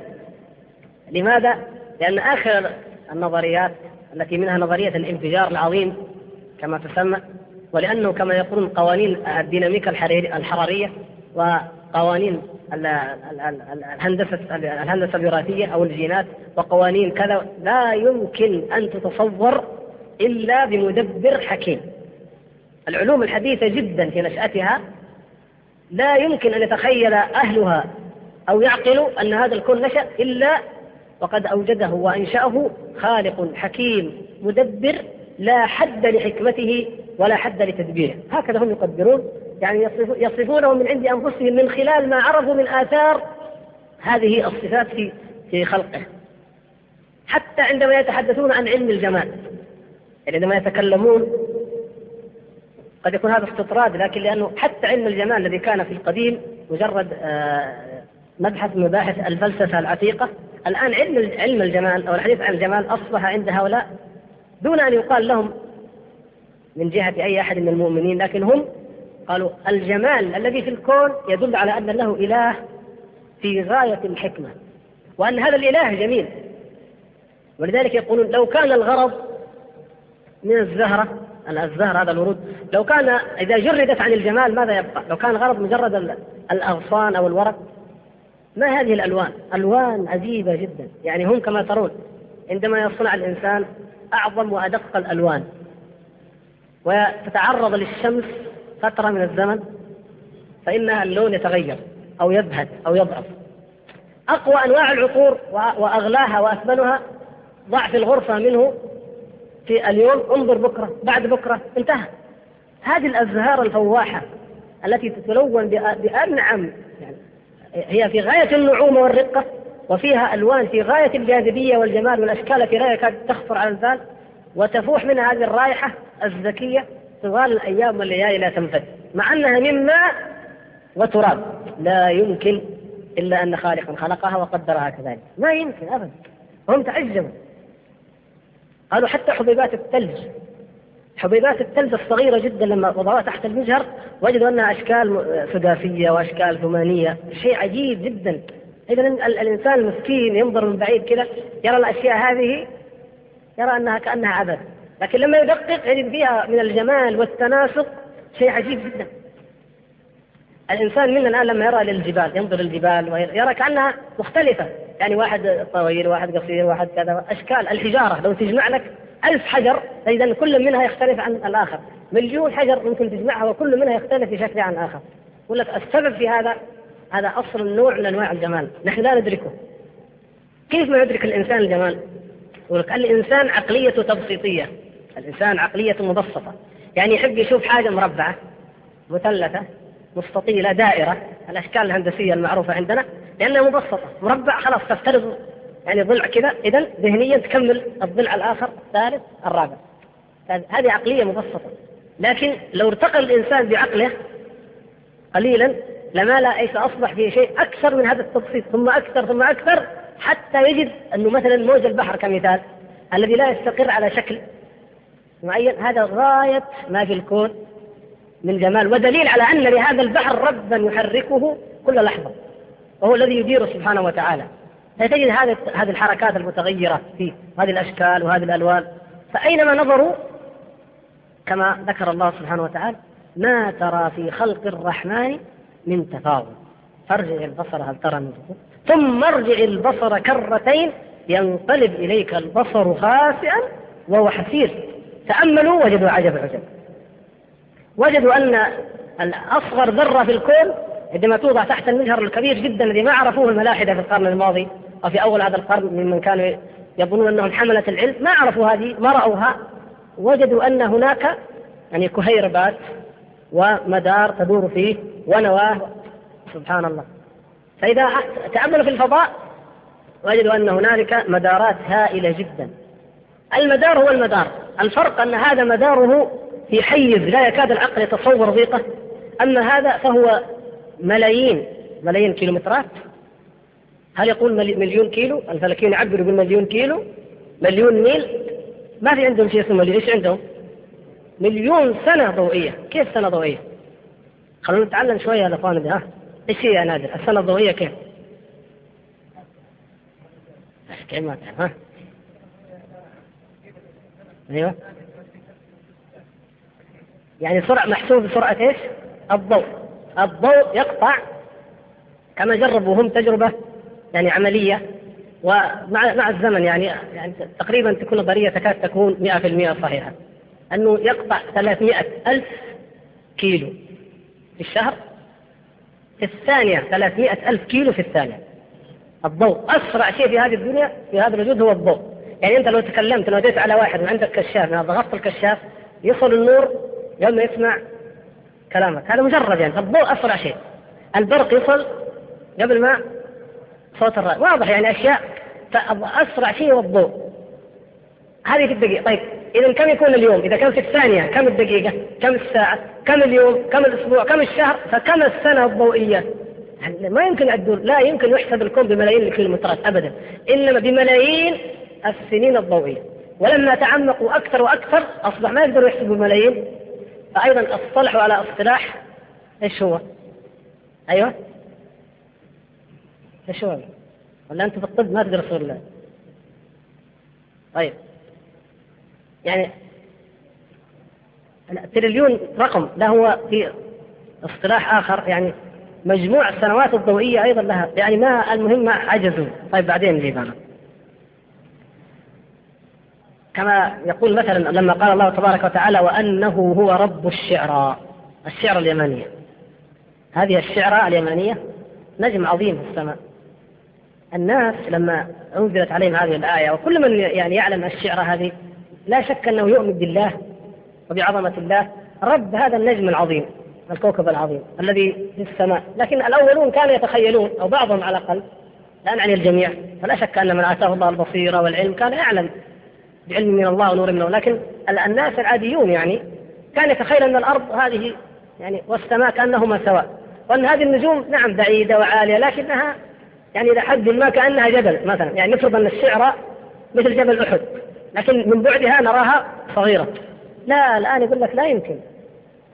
لماذا؟ لأن آخر النظريات التي منها نظرية الانفجار العظيم كما تسمى ولأنه كما يقولون قوانين الديناميكا الحرارية وقوانين الهندسة الهندسة الوراثية أو الجينات وقوانين كذا لا يمكن أن تتصور إلا بمدبر حكيم. العلوم الحديثة جدا في نشأتها لا يمكن أن يتخيل أهلها أو يعقلوا أن هذا الكون نشأ إلا وقد أوجده وأنشأه خالق حكيم مدبر لا حد لحكمته ولا حد لتدبيره. هكذا هم يقدرون. يعني يصفونه من عند أنفسهم من خلال ما عرفوا من آثار هذه الصفات في في خلقه. حتى عندما يتحدثون عن علم الجمال. يعني عندما يتكلمون قد يكون هذا استطراد لكن لأنه حتى علم الجمال الذي كان في القديم مجرد آه، مبحث من مباحث الفلسفة العتيقة الآن علم علم الجمال أو الحديث عن الجمال أصبح عند هؤلاء دون أن يقال لهم من جهة أي أحد من المؤمنين لكن هم قالوا الجمال الذي في الكون يدل على أن له إله في غاية الحكمة وأن هذا الإله جميل. ولذلك يقولون لو كان الغرض من الزهرة الزهر هذا الورود. لو كان إذا جردت عن الجمال ماذا يبقى؟ لو كان الغرض مجرد الأغصان أو الورق؟ ما هذه الألوان؟ ألوان عجيبة جدا. يعني هم كما ترون عندما يصنع الإنسان أعظم وأدق الألوان. وتتعرض للشمس فترة من الزمن فإنها اللون يتغير أو يبهت أو يضعف. أقوى أنواع العطور وأغلاها وأثمنها ضع في الغرفة منه في اليوم انظر بكرة بعد بكرة انتهى. هذه الأزهار الفواحة التي تتلون بأنعم يعني هي في غاية النعومة والرقة وفيها ألوان في غاية الجاذبية والجمال والأشكال التي لا يكاد تخطر على البال وتفوح منها هذه الرائحة الزكية طوال الأيام والليالي لا تنفد. مع أنها من ماء وتراب. لا يمكن إلا أن خالقا خلقها وقدرها كذلك. ما يمكن أبدا. هم تعجبوا. قالوا حتى حبيبات الثلج. حبيبات الثلج الصغيرة جدا لما وضعوها تحت المجهر وجدوا أنها أشكال سداسية وأشكال ثمانية. شيء عجيب جدا. إذا الإنسان المسكين ينظر من بعيد كذا يرى الأشياء هذه يرى أنها كأنها عبث. لكن لما يدقق يجد فيها من الجمال والتناسق شيء عجيب جدا. الإنسان منا الآن لما يرى للجبال ينظر للجبال ويرى كأنها مختلفة. يعني واحد طويل واحد قصير واحد كذا أشكال الحجارة. لو تجمع لك ألف حجر أن كل منها يختلف عن الآخر. مليون حجر ممكن تجمعها وكل منها يختلف في شكلها عن الآخر. يقول لك السبب في هذا هذا أصل نوع من أنواع الجمال. نحن لا ندركه. كيف ما يدرك الإنسان الجمال؟ يقول لك الإنسان عقليته تبسيطية. الإنسان عقلية مبسطة. يعني يحب يشوف حاجة مربعة مثلثة مستطيلة دائرة. الأشكال الهندسية المعروفة عندنا لأنها مبسطة مربع خلاص تفترض يعني ضلع كذا إذا ذهنيا تكمل الضلع الآخر الثالث الرابع. هذه عقلية مبسطة. لكن لو ارتقى الإنسان بعقله قليلا لما لا إيش أصبح في شيء أكثر من هذا التبسيط ثم أكثر ثم أكثر حتى يجد أنه مثلا موج البحر كمثال الذي لا يستقر على شكل معين. هذا غاية ما في الكون من جمال ودليل على أن لهذا البحر ربا يحركه كل لحظة. وهو الذي يديره سبحانه وتعالى. فتجد هذه الحركات المتغيرة فيه هذه الأشكال وهذه الألوان. فأينما نظروا كما ذكر الله سبحانه وتعالى ما ترى في خلق الرحمن من تفاوت فارجع البصر هل ترى من تفاوت ثم ارجع البصر كرتين ينقلب إليك البصر خاسئا وهو حسير. تأملوا وجدوا عجب عجب. وجدوا أن الأصغر ذرة في الكون عندما توضع تحت المجهر الكبير جدا الذي ما عرفوه الملاحدة في القرن الماضي أو في أول هذا القرن ممن كانوا يظنون أنهم حملة العلم ما عرفوا هذه ما رأوها وجدوا أن هناك يعني كهيربات ومدار تدور فيه ونواه. سبحان الله. فإذا تأملوا في الفضاء وجدوا أن هنالك مدارات هائلة جدا. المدار هو المدار. الفرق أن هذا مداره في حيز لا يكاد العقل يتصور ضيقه. أما هذا فهو ملايين ملايين كيلومترات. هل يقول مليون كيلو؟ الفلكيين يعبروا بالمليون كيلو. مليون ميل؟ ما في عندهم شيء اسمه إيش عندهم؟ مليون سنة ضوئية. كيف سنة ضوئية؟ خلونا نتعلم شوية يا أخوان ها؟ إيش هي يا نادر؟ السنة الضوئية كيف؟ كيف ما ها؟ أيوه. يعني سرعة محسوب بسرعة إيش؟ الضوء. الضوء يقطع كما جربوا هم تجربة يعني عملية ومع مع الزمن يعني يعني تقريبا تكون نظرية تكاد تكون 100% صحيحة أنه يقطع 300 ألف كيلو في الشهر في الثانية 300 ألف كيلو في الثانية. الضوء أسرع شيء في هذه الدنيا في هذا الوجود هو الضوء. يعني أنت لو تكلمت لو جيت على واحد وعندك كشاف لو ضغطت الكشاف يصل النور يوم ما يسمع كلامك هذا مجرد يعني الضوء أسرع شيء البرق يصل قبل ما صوت الرأي واضح يعني أشياء أسرع شيء هو الضوء هذه في الدقيقة طيب إذا كم يكون اليوم؟ إذا كان في الثانية كم الدقيقة؟ كم الساعة؟ كم اليوم؟ كم الأسبوع؟ كم الشهر؟ فكم السنة الضوئية؟ يعني ما يمكن أدور لا يمكن يحسب الكون بملايين الكيلومترات أبدا إنما بملايين السنين الضوئية ولما تعمقوا أكثر وأكثر أصبح ما يقدروا يحسبوا ملايين فأيضا اصطلحوا على اصطلاح إيش هو؟ أيوه. إيش هو؟ ولا أنت في الطب ما تدرسوا الله طيب. يعني التريليون رقم لا هو في اصطلاح آخر يعني مجموع السنوات الضوئية أيضا لها يعني ما المهم ما عجزوا. طيب بعدين نجيب أنا كما يقول مثلا لما قال الله تبارك وتعالى وأنه هو رب الشعرى الشعر اليمانية. هذه الشعرى اليمانية نجم عظيم في السماء. الناس لما أنزلت عليهم هذه الآية وكل من يعني يعلم الشعر هذه لا شك أنه يؤمن بالله وبعظمة الله. رب هذا النجم العظيم الكوكب العظيم الذي في السماء. لكن الأولون كانوا يتخيلون أو بعضهم على الأقل لا نعني الجميع. فلا شك أن من آتاه الله البصيرة والعلم كان يعلم بعلم من الله ونور من الله لكن الناس العاديون يعني كان يتخيل أن الأرض هذه يعني والسماء كأنهما سواء. وأن هذه النجوم نعم بعيدة وعالية لكنها يعني إلى حد ما كأنها جبل مثلا. يعني نفرض أن الشعرى مثل جبل أحد لكن من بعدها نراها صغيرة. لا الآن يقول لك لا يمكن.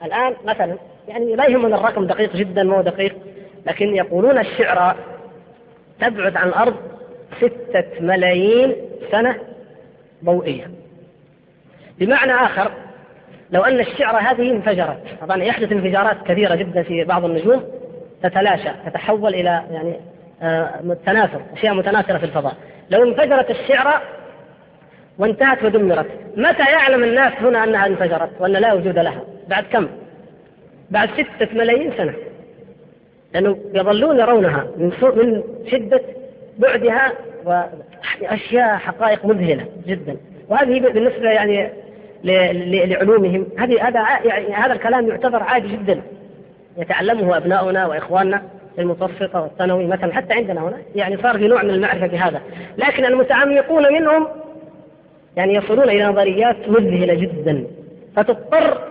الآن مثلا يعني لا يهمنا الرقم دقيق جدا مو دقيق لكن يقولون الشعرى تبعد عن الأرض ستة ملايين سنة ضوئية بمعنى آخر لو أن الشعرة هذه انفجرت طبعا يحدث انفجارات كثيرة جدا في بعض النجوم تتلاشى تتحول إلى يعني آه تناثر أشياء متناثرة في الفضاء. لو انفجرت الشعرة وانتهت ودمرت متى يعلم الناس هنا أنها انفجرت وأن لا وجود لها؟ بعد كم؟ بعد ستة ملايين سنة. لأنه يظلون يرونها من, من شدة بعدها وأشياء حقائق مذهلة جدا. وهذه بالنسبة يعني لعلومهم هذه هذا يعني هذا الكلام يعتبر عادي جدا. يتعلمه أبناؤنا وإخواننا في المتوسطة والثانوي مثلا حتى عندنا هنا يعني صار في نوع من المعرفة بهذا لكن المتعمقون منهم يعني يصلون إلى نظريات مذهلة جدا. فتضطر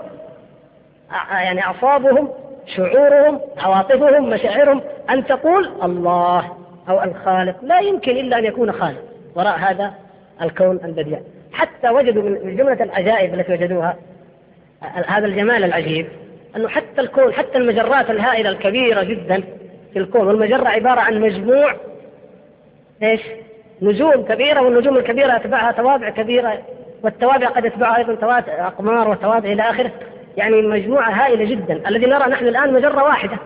يعني أعصابهم شعورهم عواطفهم مشاعرهم أن تقول الله. أو الخالق لا يمكن إلا أن يكون خالق. وراء هذا الكون البديع. حتى وجدوا من جملة العجائب التي وجدوها هذا الجمال العجيب أنه حتى الكون حتى المجرات الهائلة الكبيرة جدا في الكون والمجرة عبارة عن مجموع إيش؟ نجوم كبيرة والنجوم الكبيرة يتبعها توابع كبيرة والتوابع قد يتبعها أيضا توابع أقمار وتوابع إلى آخره. يعني مجموعة هائلة جدا الذي نرى نحن الآن مجرة واحدة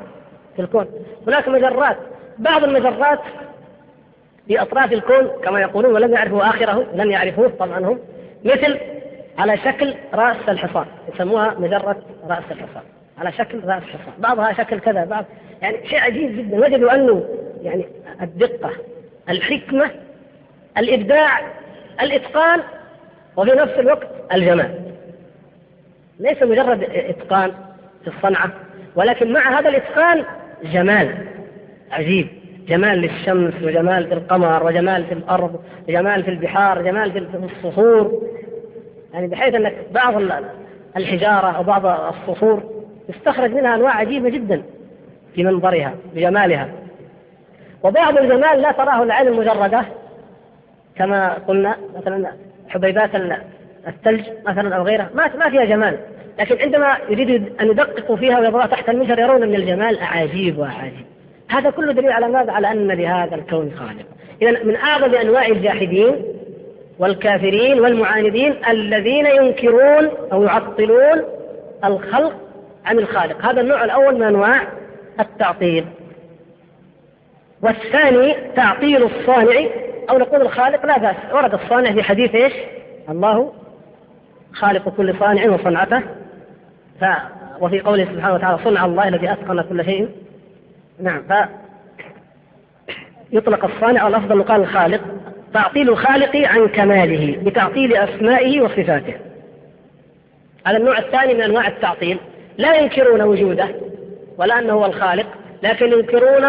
في الكون. هناك مجرات بعض المجرات في أطراف الكون كما يقولون ولم يعرفوا آخره لم يعرفوه طبعا هم مثل على شكل رأس الحصان يسموها مجرة رأس الحصان على شكل رأس الحصان بعضها شكل كذا بعض يعني شيء عجيب جدا وجدوا أنه يعني الدقة الحكمة الإبداع الإتقان وفي نفس الوقت الجمال. ليس مجرد إتقان في الصنعة ولكن مع هذا الإتقان جمال. عجيب. جمال للشمس وجمال في القمر وجمال في الأرض وجمال في البحار وجمال في الصخور. يعني بحيث أنك بعض الحجارة أو بعض الصخور يستخرج منها أنواع عجيبة جدا في منظرها بجمالها وبعض الجمال لا تراه العين المجردة كما قلنا مثلا حبيبات الثلج مثلا أو غيرها ما ما فيها جمال. لكن عندما يريدوا أن يدققوا فيها ويضعوها تحت المجهر يرون من الجمال اعاجيب واعاجيب هذا كله دليل على ماذا؟ على أن لهذا الكون خالق. إذا من أعظم أنواع الجاحدين والكافرين والمعاندين الذين ينكرون أو يعطلون الخلق عن الخالق. هذا النوع الأول من أنواع التعطيل. والثاني تعطيل الصانع أو نقول الخالق لا بأس. ورد الصانع في حديث إيش؟ الله خالق كل صانع وصنعته. ف وفي قوله سبحانه وتعالى صنع الله الذي أتقن كل شيء. نعم. ف يطلق الصانع أو الأفضل يقال الخالق تعطيل الخالق عن كماله بتعطيل أسمائه وصفاته. هذا النوع الثاني من أنواع التعطيل. لا ينكرون وجوده ولا أنه هو الخالق لكن ينكرون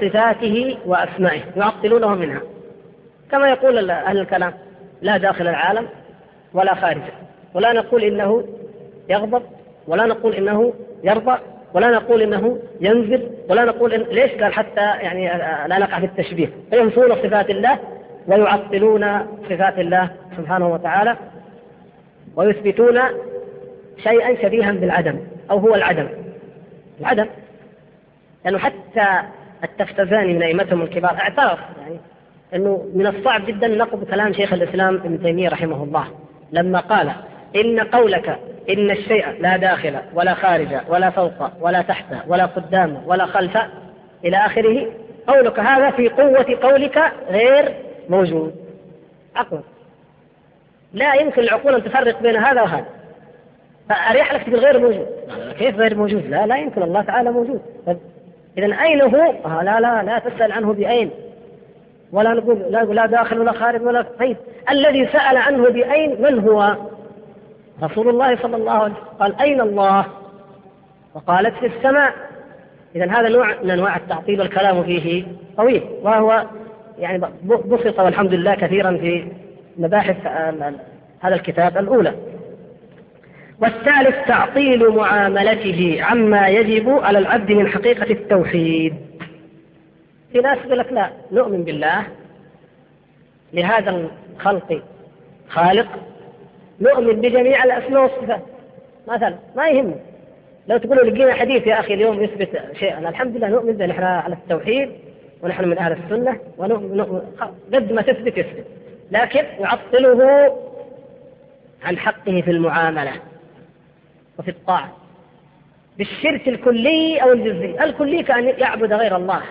صفاته وأسمائه يعطلونه منها. كما يقول أهل الكلام لا داخل العالم ولا خارجه. ولا نقول إنه يغضب ولا نقول إنه يرضى ولا نقول إنه ينزل ولا نقول إن ليش قال حتى يعني لا نقع في التشبيه؟ فينفون صفات الله ويعطلون صفات الله سبحانه وتعالى ويثبتون شيئا شبيها بالعدم أو هو العدم. العدم. لأنه يعني حتى التفتزاني من أئمتهم الكبار اعترف يعني إنه من الصعب جدا نقض كلام شيخ الإسلام ابن تيمية رحمه الله لما قال إن قولك إن الشيء لا داخل ولا خارج ولا فوق ولا تحت ولا قدام ولا خلف إلى آخره. قولك هذا في قوة قولك غير موجود. عقلا لا يمكن العقول أن تفرق بين هذا وهذا. فأريح لك بالغير موجود. كيف غير موجود؟ لا لا يمكن. الله تعالى موجود. إذا أين هو آه لا لا لا تسأل عنه بأين. ولا نقول لا لا داخل ولا خارج ولا طيب. الذي سأل عنه بأين؟ من هو؟ رسول الله صلى الله عليه وسلم قال أين الله؟ وقالت في السماء. إذا هذا نوع من أنواع التعطيل والكلام فيه طويل. وهو يعني بسط والحمد لله كثيرا في مباحث هذا الكتاب الأولى. والثالث تعطيل معاملته عما يجب على العبد من حقيقة التوحيد. في ناس يقول لك لا نؤمن بالله. لهذا الخلق خالق نؤمن بجميع الأسماء والصفات. مثلا ما يهمنا لو تقولوا لقينا حديث يا أخي اليوم يثبت شيئا الحمد لله نؤمن به نحن على التوحيد ونحن من أهل السنة ونؤمن قد ما تثبت يثبت. لكن يعطله عن حقه في المعاملة وفي الطاعة بالشرك الكلي أو الجزئي الكلي كأن يعبد غير الله.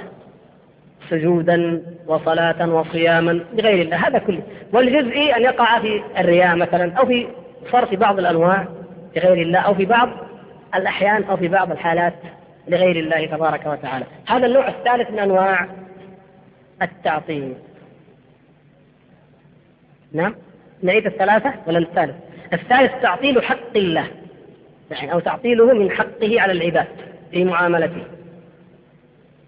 سجودا وصلاة وصياما لغير الله هذا كله. والجزئي أن يقع في الرياء مثلا أو في صرف بعض الأنواع لغير الله أو في بعض الأحيان أو في بعض الحالات لغير الله تبارك وتعالى. هذا النوع الثالث من أنواع التعطيل. نعم؟ نعيد الثلاثة ولا الثالث؟ الثالث تعطيل حق الله يعني أو تعطيله من حقه على العباد في معاملته.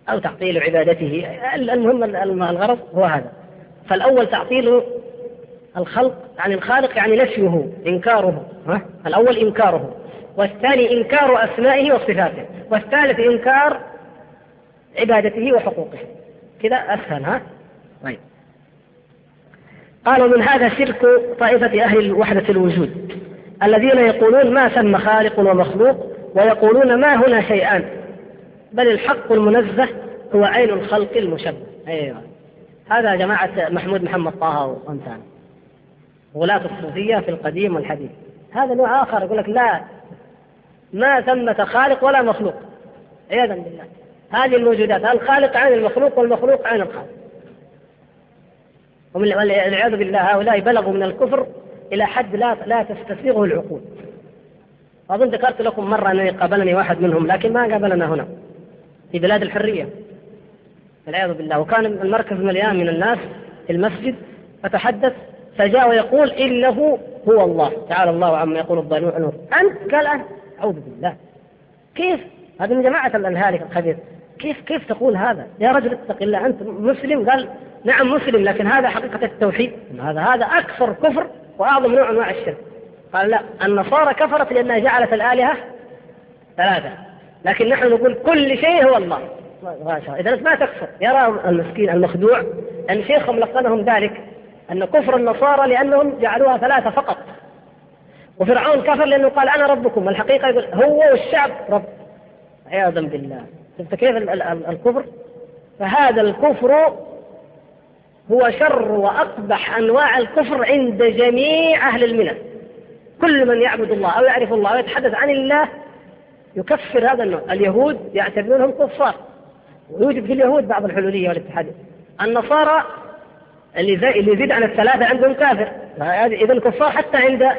أو تعطيل عبادته. المهم الغرض هو هذا. فالأول تعطيل الخلق عن الخالق يعني نفيه إنكاره. ها؟ الأول إنكاره. والثاني إنكار أسمائه وصفاته. والثالث إنكار عبادته وحقوقه. كذا أسهل ها؟ طيب. قالوا من هذا شرك طائفة أهل وحدة الوجود الذين يقولون ما ثم خالق ومخلوق ويقولون ما هنا شيئان. بل الحق المنزه هو عين الخلق المشبه. أيوة. هذا جماعة محمود محمد طه وأمثاله غلاة الصوفية في القديم والحديث. هذا نوع آخر يقول لك لا ما ثمة خالق ولا مخلوق. عياذا بالله. هذه الموجودات الخالق عين المخلوق والمخلوق عين الخالق. والعياذ بالله هؤلاء بلغوا من الكفر إلى حد لا لا تستسيغه العقول. أظن ذكرت لكم مرة أنني قابلني واحد منهم لكن ما قابلنا هنا. في بلاد الحرية. والعياذ بالله. وكان المركز مليان من الناس في المسجد. فتحدث فجاء ويقول إنه هو الله. تعالى الله عما يقول الظالمون أنت؟ قال أنت. أعوذ بالله. كيف؟ هذا من جماعة الهالك الخبيث. كيف كيف تقول هذا؟ يا رجل اتق الله. أنت مسلم؟ قال نعم مسلم لكن هذا حقيقة التوحيد. هذا هذا أكثر كفر وأعظم نوع أنواع الشرك. قال لا النصارى كفرت لأنها جعلت الآلهة ثلاثة. لكن نحن نقول كل شيء هو الله. إذا ما تكفر يرى المسكين المخدوع أن شيخهم لقنهم ذلك أن كفر النصارى لأنهم جعلوها ثلاثة فقط. وفرعون كفر لأنه قال أنا ربكم. الحقيقة يقول هو والشعب رب. عياذا بالله. شفت كيف الكفر؟ فهذا الكفر هو شر وأقبح أنواع الكفر عند جميع أهل الملل كل من يعبد الله أو يعرف الله أو يتحدث عن الله يكفر هذا النوع. اليهود يعتبرونهم كفار. ويوجد في اليهود بعض الحلولية والاتحادية النصارى اللي اللي يزيد عن الثلاثة عندهم كافر. إذا كفار حتى عند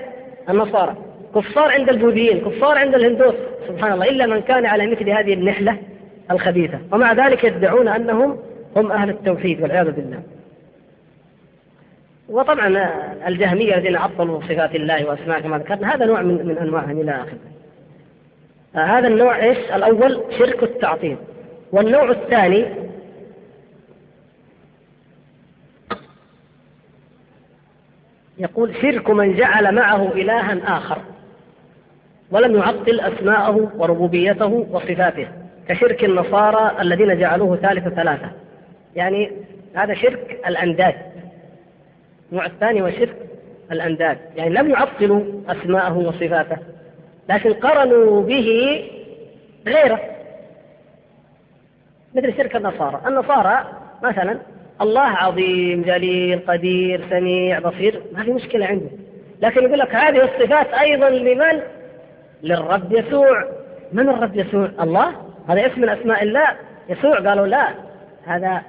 النصارى. كفار عند البوذيين كفار عند الهندوس. سبحان الله إلا من كان على مثل هذه النحلة الخبيثة. ومع ذلك يدعون أنهم هم أهل التوحيد والعياذ بالله. وطبعا الجهمية الذين عطلوا صفات الله وأسماء كما ذكرنا هذا نوع من, من أنواعهم إلى آخره. هذا النوع إيش؟ الأول شرك التعطيل. والنوع الثاني يقول شرك من جعل معه إلها آخر ولم يعطل أسماءه وربوبيته وصفاته كشرك النصارى الذين جعلوه ثالث ثلاثة. يعني هذا شرك الأنداد. النوع الثاني هو شرك الأنداد. يعني لم يعطلوا أسماءه وصفاته. لكن قرنوا به غيره. مثل شرك النصارى. النصارى مثلا الله عظيم جليل قدير سميع بصير ما في مشكلة عنده. لكن يقول لك هذه الصفات أيضا لمن؟ للرب يسوع. من الرب يسوع؟ الله. هذا اسم من أسماء الله. يسوع قالوا لا هذا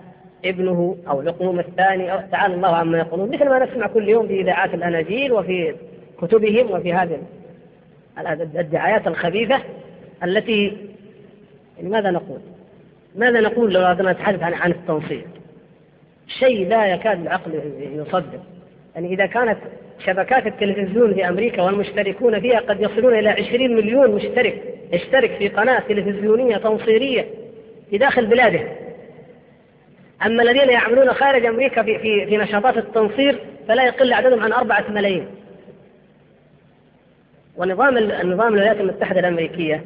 ابنه أو لقوم الثاني أو تعالى الله عما يقولون. مثل ما نسمع كل يوم في إذاعات الأناجيل وفي كتبهم وفي هذه الدعايات الخبيثة التي يعني ماذا نقول؟ ماذا نقول لو أردنا نتحدث عن عن التنصير؟ شيء لا يكاد العقل يصدق يعني إذا كانت شبكات التلفزيون في أمريكا والمشتركون فيها قد يصلون إلى 20 مليون مشترك يشترك في قناة تلفزيونية تنصيرية في داخل بلاده أما الذين يعملون خارج أمريكا في, في, في نشاطات التنصير فلا يقل عددهم عن أربعة ملايين ونظام النظام الولايات المتحدة الأمريكية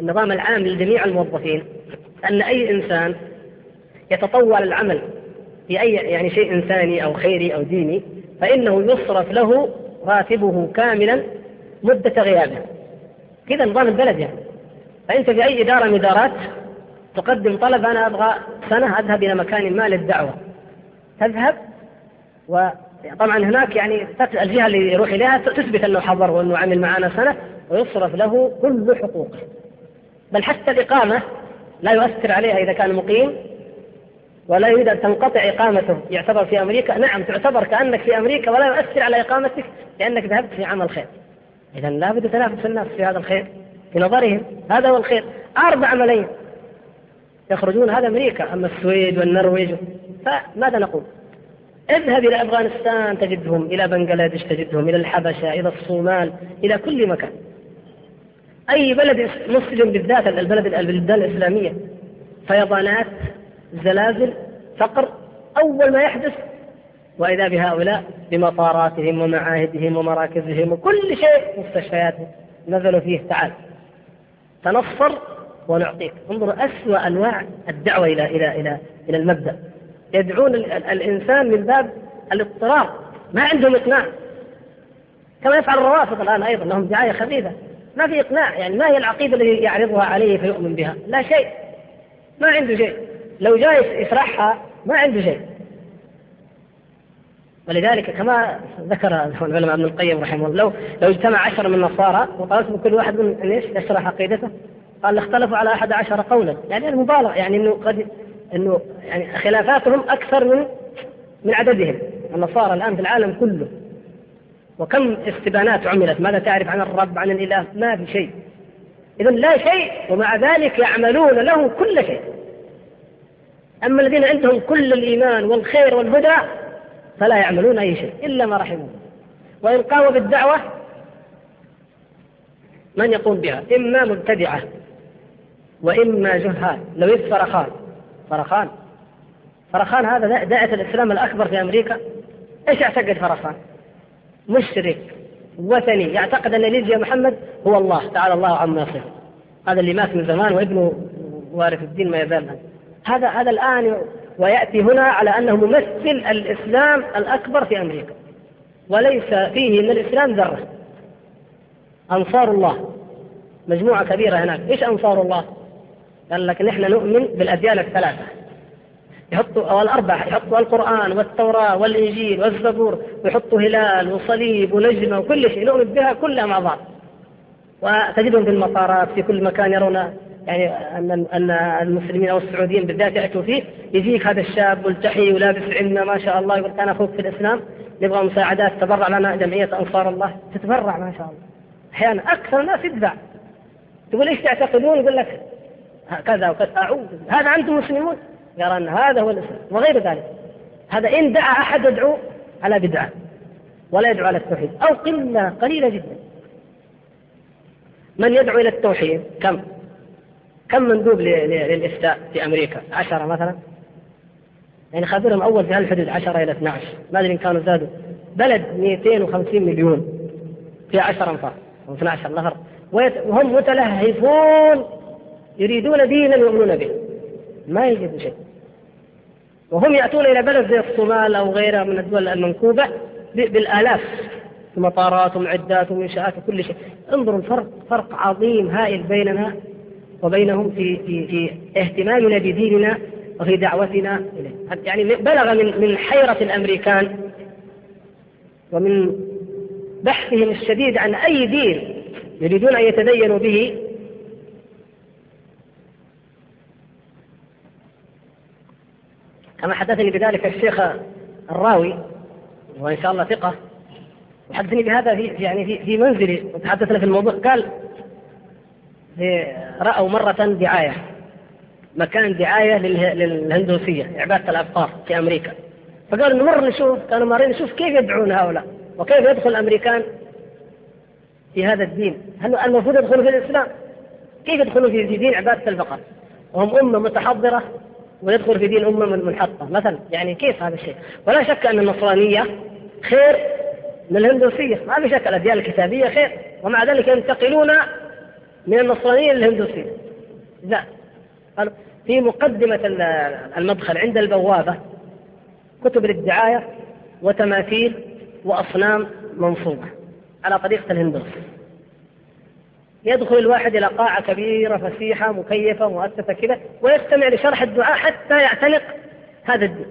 النظام العام لجميع الموظفين أن أي إنسان يتطوع للعمل في أي يعني شيء إنساني أو خيري أو ديني فإنه يصرف له راتبه كاملا مدة غيابه. كذا نظام البلد يعني. فأنت في أي إدارة من إدارات تقدم طلب أنا أبغى سنة أذهب إلى مكان ما للدعوة. تذهب وطبعا هناك يعني الجهة اللي يروح إليها تثبت أنه حضر وأنه عمل معنا سنة ويصرف له كل حقوقه. بل حتى الإقامة لا يؤثر عليها إذا كان مقيم ولا يريد أن تنقطع إقامته. يعتبر في أمريكا نعم تعتبر كأنك في أمريكا ولا يؤثر على إقامتك لأنك ذهبت في عمل خير. إذا لابد تنافس الناس في هذا الخير في نظرهم. هذا هو الخير. أربع ملايين يخرجون هذا أمريكا أما السويد والنرويج. فماذا نقول؟ اذهب إلى أفغانستان تجدهم إلى بنغلاديش تجدهم إلى الحبشة إلى الصومال إلى كل مكان. أي بلد مسلم بالذات البلد البلدان الإسلامية. فيضانات زلازل فقر أول ما يحدث وإذا بهؤلاء بمطاراتهم ومعاهدهم ومراكزهم وكل شيء مستشفياتهم نزلوا فيه. تعال تنصر ونعطيك. انظروا أسوأ أنواع الدعوة إلى إلى إلى إلى المبدأ. يدعون الإنسان من باب الاضطرار ما عندهم إقناع. كما يفعل الروافض الآن أيضا لهم دعاية خبيثة ما في إقناع يعني ما هي العقيدة التي يعرضها عليه فيؤمن بها؟ لا شيء. ما عنده شيء. لو جاء يشرحها ما عنده شيء. ولذلك كما ذكر العلماء ابن القيم رحمه الله لو لو اجتمع عشرة من النصارى وطلبت من كل واحد من إيش؟ يشرح عقيدته. قال اختلفوا على أحد عشر قولا. يعني المبالغة يعني إنه قد إنه يعني خلافاتهم أكثر من من عددهم النصارى الآن في العالم كله. وكم استبانات عملت؟ ماذا تعرف عن الرب عن الإله؟ ما في شيء. اذا لا شيء ومع ذلك يعملون له كل شيء. أما الذين عندهم كل الإيمان والخير والهدى فلا يعملون أي شيء إلا ما رحمه وإن قاموا بالدعوة من يقوم بها؟ إما مبتدعة وإما جهال لو يد فرخان فرخان. فرخان هذا داعية الإسلام الأكبر في أمريكا. إيش يعتقد فرخان؟ مشرك وثني. يعتقد أن ليجيا محمد هو الله. تعالى الله عما يصف هذا اللي مات من زمان وابنه وارث الدين ما يزال هذا هذا الآن ويأتي هنا على أنه ممثل الإسلام الأكبر في أمريكا. وليس فيه من الإسلام ذرة. أنصار الله. مجموعة كبيرة هناك. إيش أنصار الله؟ قال لك نحن نؤمن بالأديان الثلاثة. يحطوا أو الأربع يحطوا القرآن والتوراة والإنجيل والزبور ويحطوا هلال وصليب ونجمة وكل شيء. نؤمن بها كلها مع بعض. وتجدهم في المطارات في كل مكان يرون يعني أن أن المسلمين أو السعوديين بالذات يأتوا فيه. يجيك هذا الشاب ملتحي ولابس عندنا ما شاء الله يقول أنا أخوك في الإسلام. نبغى مساعدات تبرع لنا جمعية أنصار الله. تتبرع ما شاء الله. أحيانا أكثر الناس يدفع. تقول إيش تعتقدون؟ يقول لك كذا وكذا أعوذ هذا أنتم مسلمون يرى أن هذا هو الإسلام وغير ذلك. هذا إن دعا أحد يدعو على بدعة ولا يدعو على التوحيد. أو قلة قليلة جدا. من يدعو إلى التوحيد؟ كم؟ كم مندوب للإفتاء في أمريكا؟ عشرة مثلا. يعني خبرهم أول في هالحدود 10 إلى 12 ما أدري إن كانوا زادوا. بلد 250 مليون. في 10 انفار. أو 12 نفر وهم متلهفون يريدون دينا يؤمنون به. ما يجد شيء. وهم يأتون إلى بلد زي الصومال أو غيرها من الدول المنكوبة بالآلاف. في مطارات ومعدات ومنشآت وكل شيء. انظروا الفرق فرق عظيم هائل بيننا وبينهم في في في اهتمامنا بديننا وفي دعوتنا إليه. يعني بلغ من من حيرة الأمريكان ومن بحثهم الشديد عن أي دين يريدون أن يتدينوا به كما حدثني بذلك الشيخ الراوي وإن شاء الله ثقة. وحدثني بهذا في يعني في, في منزلي وتحدثنا في الموضوع. قال رأوا مرة دعاية مكان دعاية للهندوسية عبادة الأبقار في أمريكا. فقالوا نمر نشوف. كانوا مارين نشوف كيف يدعون هؤلاء وكيف يدخل الأمريكان في هذا الدين. هل المفروض يدخلوا في الإسلام؟ كيف يدخلوا في دين عبادة البقر؟ وهم أمة متحضرة ويدخل في دين أمة منحطة. مثلا يعني كيف هذا الشيء؟ ولا شك أن النصرانية خير من الهندوسية. ما في شك الأديان الكتابية خير. ومع ذلك ينتقلون من النصرانية للهندوسية لا في مقدمة المدخل عند البوابة كتب للدعاية وتماثيل وأصنام منصوبة على طريقة الهندوس يدخل الواحد إلى قاعة كبيرة فسيحة مكيفة مؤسسة كذا ويستمع لشرح الدعاء حتى يعتنق هذا الدين.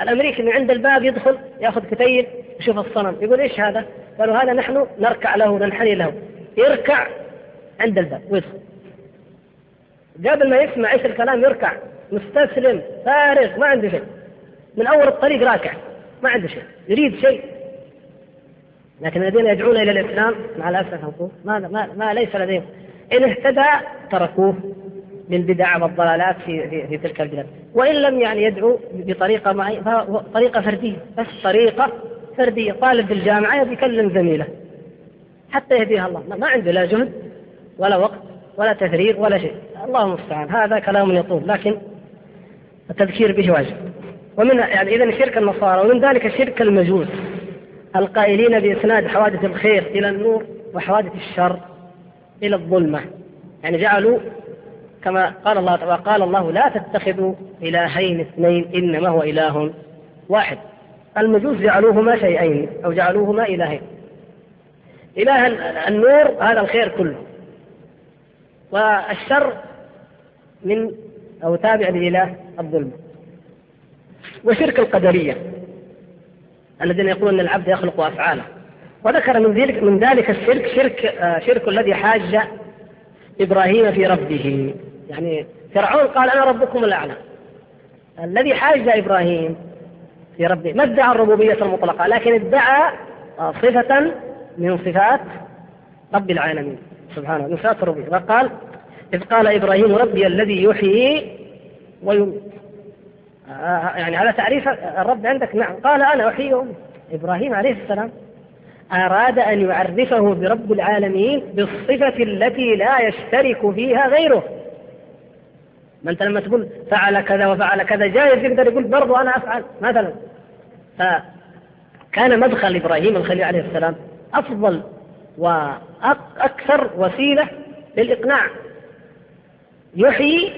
الأمريكي من عند الباب يدخل يأخذ كتيب يشوف الصنم يقول إيش هذا؟ قالوا هذا نحن نركع له ننحني له. يركع عند الباب ويدخل. قبل ما يسمع إيش الكلام يركع. مستسلم فارغ ما عنده شيء. من أول الطريق راكع ما عنده شيء. يريد شيء. لكن الذين يدعون إلى الإسلام مع الأسف نقول ما, ما, ما ليس لديهم. إن اهتدى تركوه للبدع والضلالات في, في, في تلك البلاد. وإن لم يعني يدعو بطريقة معينه طريقة فردية. بس طريقة فردية. طالب في الجامعة يبي يكلم زميله. حتى يهديها الله. ما عنده لا جهد ولا وقت ولا تثرير ولا شيء. الله المستعان هذا كلام يطول لكن التذكير به واجب. ومن يعني إذا شرك النصارى ومن ذلك شرك المجوس. القائلين بإسناد حوادث الخير إلى النور وحوادث الشر إلى الظلمة. يعني جعلوا كما قال الله وقال الله لا تتخذوا إلهين اثنين إنما هو إله واحد. المجوس جعلوهما شيئين أو جعلوهما إلهين. إله النور هذا الخير كله. والشر من أو تابع لإله الظلم وشرك القدرية. الذين يقولون أن العبد يخلق أفعاله. وذكر من ذلك من ذلك الشرك شرك آه، شرك الذي حاج إبراهيم في ربه. يعني فرعون قال أنا ربكم الأعلى. الذي حاج إبراهيم في ربه. ما ادعى الربوبية المطلقة؟ لكن ادعى آه، صفة من صفات رب العالمين. سبحانه من صفات الربوبية فقال إذ قال إبراهيم ربي الذي يحيي ويميت. يعني على تعريف الرب عندك. نعم. قال أنا أحيي وأميت إبراهيم عليه السلام أراد أن يعرفه برب العالمين بالصفة التي لا يشترك فيها غيره. ما أنت لما تقول فعل كذا وفعل كذا جايز يقدر يقول برضو أنا أفعل مثلا. فكان مدخل إبراهيم الخليل عليه السلام أفضل وأكثر وسيلة للإقناع. يحيي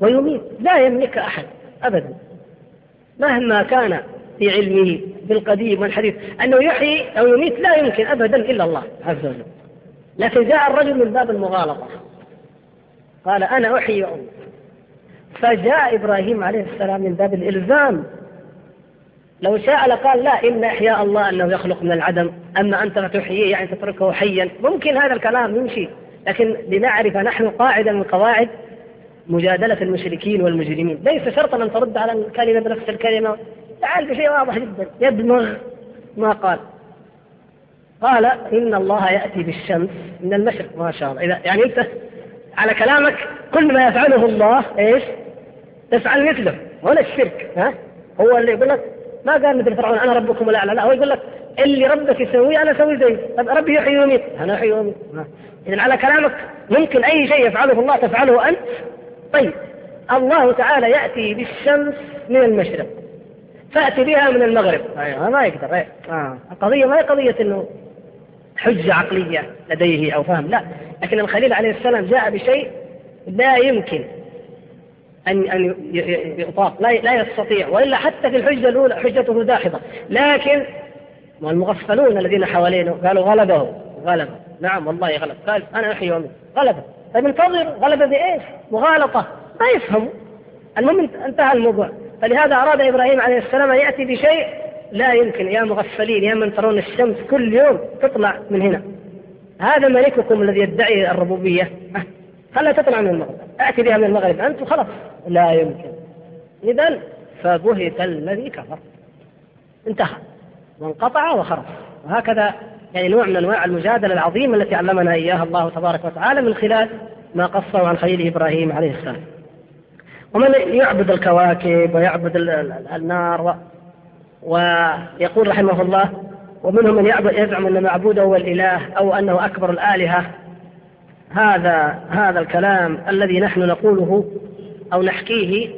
ويميت. لا يملك أحد. أبدا. مهما كان في علمه بالقديم والحديث أنه يحيي أو يميت لا يمكن أبدا إلا الله عز وجل. لكن جاء الرجل من باب المغالطة. قال أنا أحيي وأميت. فجاء إبراهيم عليه السلام من باب الإلزام. لو شاء لقال لا إن إحياء الله أنه يخلق من العدم. أما أنت فتحييه يعني تتركه حيا. ممكن هذا الكلام يمشي لكن لنعرف نحن قاعدة من قواعد مجادلة المشركين والمجرمين. ليس شرطا أن ترد على الكلمة بنفس الكلمة. تعال بشيء واضح جدا. يدمغ ما قال. قال إن الله يأتي بالشمس من المشرق. ما شاء الله. إذا يعني أنت على كلامك كل ما يفعله الله إيش؟ تفعل مثله. ولا الشرك. ها؟ هو اللي يقول لك ما قال مثل فرعون أنا ربكم الأعلى. لا هو يقول لك اللي ربك يسويه أنا أسوي زيه. طب ربي يحيي ويميت. أنا أحيي ويميت إذا على كلامك ممكن أي شيء يفعله الله تفعله أنت. طيب الله تعالى يأتي بالشمس من المشرق فأتي بها من المغرب. أيوة. ما يقدر أيوة. آه. القضية ما هي قضية أنه حجة عقلية لديه أو فهم؟ لا لكن الخليل عليه السلام جاء بشيء لا يمكن أن أن يطاق لا لا يستطيع وإلا حتى في الحجة الأولى حجته داحضة لكن والمغفلون الذين حوالينه قالوا غلبه غلبه. نعم والله غلب. قال أنا أحيي وأميت غلبه. طيب انتظر غلبه بإيش؟ مغالطة. ما يفهموا المهم انتهى الموضوع. فلهذا أراد إبراهيم عليه السلام أن يأتي بشيء لا يمكن. يا مغفلين يا من ترون الشمس كل يوم تطلع من هنا. هذا ملككم الذي يدعي الربوبية. خلها تطلع من المغرب؟ أتي بها من المغرب. أنت خلاص. لا يمكن. إذا فبهت الذي كفر. انتهى. وانقطع وخرج. وهكذا يعني نوع من أنواع المجادلة العظيمة التي علمنا إياها الله تبارك وتعالى من خلال ما قصه عن خليل إبراهيم عليه السلام. ومن يعبد الكواكب ويعبد النار و ويقول رحمه الله ومنهم من يعبد يزعم أن معبوده هو الإله أو أنه أكبر الآلهة هذا هذا الكلام الذي نحن نقوله أو نحكيه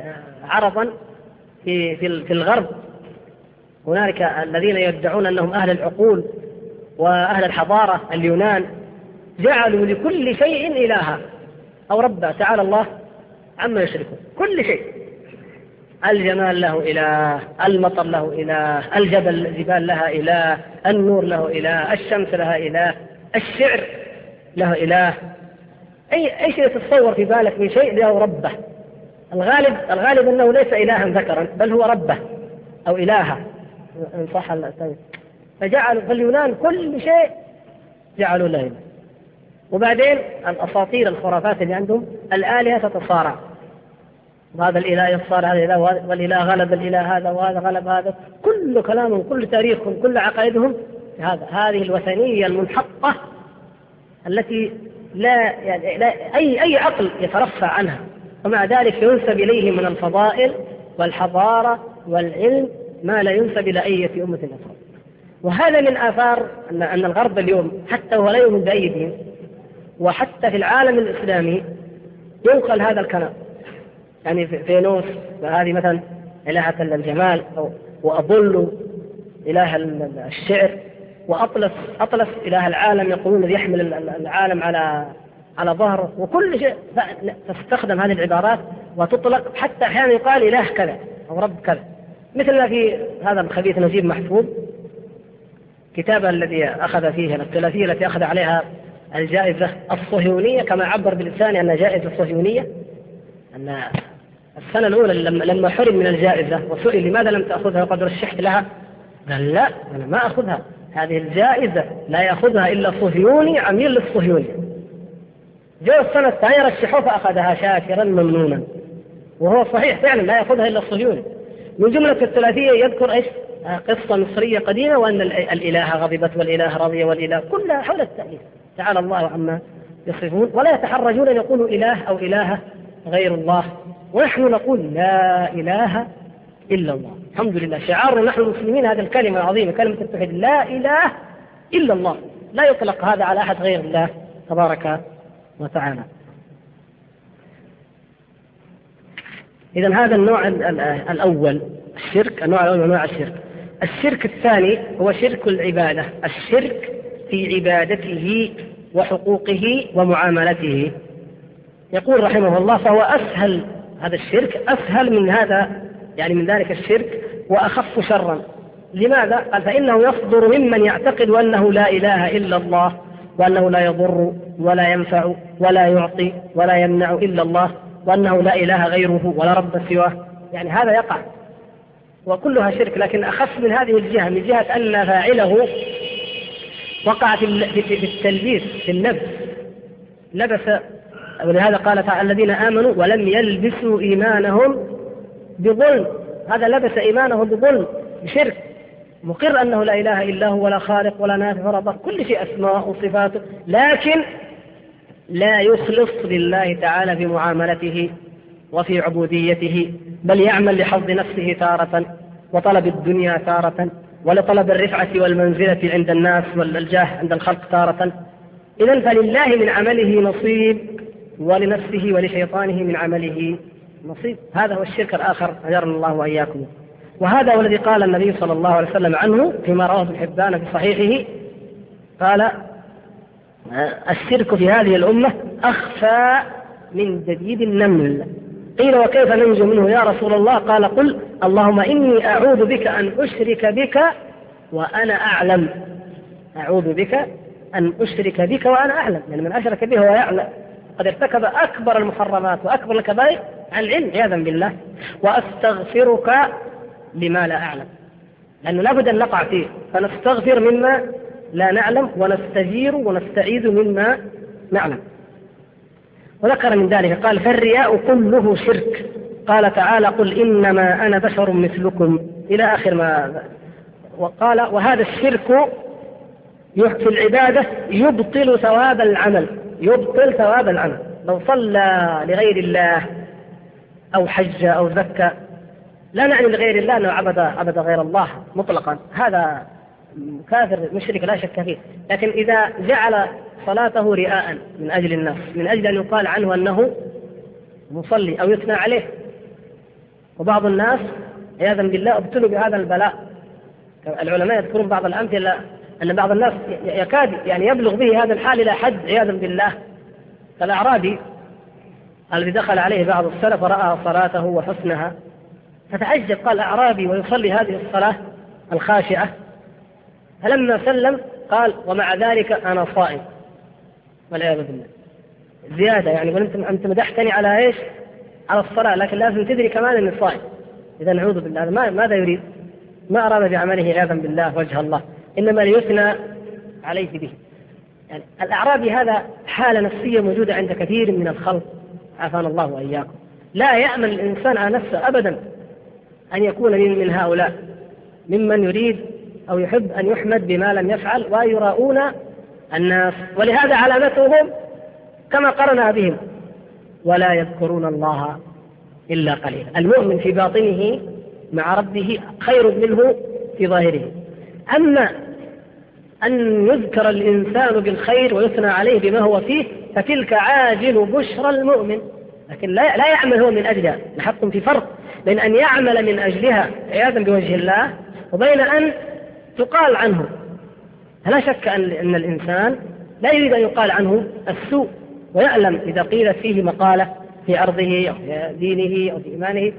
آه، عرضا في في الغرب هنالك الذين يدعون أنهم أهل العقول وأهل الحضارة اليونان. جعلوا لكل شيء إلها. أو ربا تعالى الله عما يشركون. كل شيء. الجمال له إله المطر له إله الجبل الجبال لها إله النور له إله الشمس لها إله الشعر له إله. أي أي شيء تتصور في بالك من شيء له ربه. الغالب الغالب أنه ليس إلها ذكرا بل هو ربه أو إلهه. إن صح فجعلوا فاليونان كل شيء جعلوا له إله وبعدين الأساطير الخرافات اللي عندهم الآلهة تتصارع. وهذا الإله يصار هذا الإله والإله غلب الإله هذا وهذا غلب هذا. كل كلامهم كل تاريخهم كل عقائدهم هذا هذه الوثنية المنحطة التي لا يعني لا أي أي عقل يترفع عنها. ومع ذلك ينسب إليه من الفضائل والحضارة والعلم ما لا ينسب إلى أي أمة أخرى. وهذا من آثار أن أن الغرب اليوم حتى وهو لا يؤمن بأي دين وحتى في العالم الإسلامي ينقل هذا الكلام. يعني فينوس وهذه مثلا إلهة الجمال وأبولو إله الشعر وأطلس أطلس إله العالم يقولون الذي يحمل العالم على على ظهره. وكل شيء تستخدم هذه العبارات وتطلق حتى أحيانا يقال إله كذا أو رب كذا. مثل ما في هذا الخبيث نجيب محفوظ كتابه الذي أخذ فيه الثلاثية التي أخذ عليها الجائزة الصهيونية كما عبر بلسانه أنها جائزة صهيونية أن السنة الأولى لما حرم من الجائزة وسئل لماذا لم تأخذها وقد رشحت لها؟ قال لا أنا ما أخذها. هذه الجائزة لا يأخذها إلا صهيوني عميل للصهيوني. جاء السنة الثانية رشحوه فأخذها شاكرا ممنونا. وهو صحيح فعلا لا يأخذها إلا الصهيوني من جملة الثلاثية يذكر إيش؟ قصة مصرية قديمة وأن الإله غضبت والإله رضي والإله كلها حول التأليف تعالى الله عما يصفون. ولا يتحرجون أن يقولوا إله أو إله غير الله. ونحن نقول لا إله إلا الله. الحمد لله. شعارنا نحن المسلمين هذه الكلمة العظيمة كلمة التوحيد. لا إله إلا الله. لا يطلق هذا على أحد غير الله تبارك وتعالى. إذا هذا النوع الأول الشرك النوع الأول من أنواع الشرك. الشرك الثاني هو شرك العبادة الشرك في عبادته وحقوقه ومعاملته. يقول رحمه الله فهو أسهل هذا الشرك أسهل من هذا يعني من ذلك الشرك وأخف شرا. لماذا؟ قال فإنه يصدر ممن يعتقد أنه لا إله إلا الله وأنه لا يضر ولا ينفع ولا يعطي ولا يمنع إلا الله. وأنه لا إله غيره ولا رب سواه. يعني هذا يقع. وكلها شرك لكن أخف من هذه الجهة من جهة أن فاعله وقع في التلبيس في اللبس لبس ولهذا قال تعالى الذين آمنوا ولم يلبسوا إيمانهم بظلم. هذا لبس إيمانه بظلم بشرك. مقر أنه لا إله إلا هو ولا خالق ولا نافع ولا ضر كل شيء أسماء وصفاته لكن لا يخلص لله تعالى في معاملته وفي عبوديته بل يعمل لحظ نفسه تارة وطلب الدنيا تارة ولطلب الرفعة والمنزلة عند الناس والجاه عند الخلق تارة. إذا فلله من عمله نصيب ولنفسه ولشيطانه من عمله نصيب. هذا هو الشرك الآخر أجرنا الله وإياكم. وهذا هو الذي قال النبي صلى الله عليه وسلم عنه فيما رواه ابن حبان في صحيحه. قال الشرك في هذه الأمة أخفى من دبيب النمل. قيل وكيف ننجو منه يا رسول الله؟ قال قل اللهم إني أعوذ بك أن أشرك بك وأنا أعلم. أعوذ بك أن أشرك بك وأنا أعلم. يعني من أشرك به وهو يعلم. قد ارتكب أكبر المحرمات وأكبر الكبائر عن العلم عياذا بالله. وأستغفرك لما لا أعلم. لأنه لابد أن نقع فيه. فنستغفر مما لا نعلم ونستجير ونستعيذ مما نعلم. وذكر من ذلك قال فالرياء كله شرك. قال تعالى قل إنما أنا بشر مثلكم. إلى آخر ما وقال وهذا الشرك في العبادة يبطل ثواب العمل. يبطل ثواب العمل. لو صلى لغير الله أو حج أو زكى لا نعني لغير الله أنه عبد عبد غير الله مطلقا. هذا كافر مشرك لا شك فيه. لكن إذا جعل صلاته رئاء من أجل الناس من أجل أن يقال عنه أنه مصلي أو يثنى عليه. وبعض الناس عياذا بالله ابتلوا بهذا البلاء. العلماء يذكرون بعض الأمثلة أن بعض الناس يكاد يعني يبلغ به هذا الحال إلى حد عياذا بالله. كالأعرابي الذي دخل عليه بعض السلف ورأى صلاته وحسنها فتعجب. قال أعرابي ويصلي هذه الصلاة الخاشعة. فلما سلم قال ومع ذلك أنا صائم. والعياذ بالله. زيادة يعني أنت أنت مدحتني على إيش؟ على الصلاة لكن لازم تدري كمان أني صائم. إذا نعوذ بالله ماذا يريد؟ ما أراد بعمله عياذا بالله وجه الله. إنما ليثنى عليه به. يعني الأعرابي هذا حالة نفسية موجودة عند كثير من الخلق. عافانا الله وإياكم. لا يأمن الإنسان على نفسه أبدا أن يكون من هؤلاء. ممن يريد أو يحب أن يحمد بما لم يفعل ويراؤون الناس. ولهذا علامتهم كما قرنا بهم. ولا يذكرون الله إلا قليلا. المؤمن في باطنه مع ربه خير منه في ظاهره. أما أن يذكر الإنسان بالخير ويثنى عليه بما هو فيه فتلك عاجل بشرى المؤمن. لكن لا, لا يعمل هو من أجلها. نحط في فرق بين أن يعمل من أجلها عياذا بوجه الله وبين أن تقال عنه. لا شك أن الإنسان لا يريد أن يقال عنه السوء ويعلم إذا قيلت فيه مقالة في عرضه أو في دينه أو في إيمانه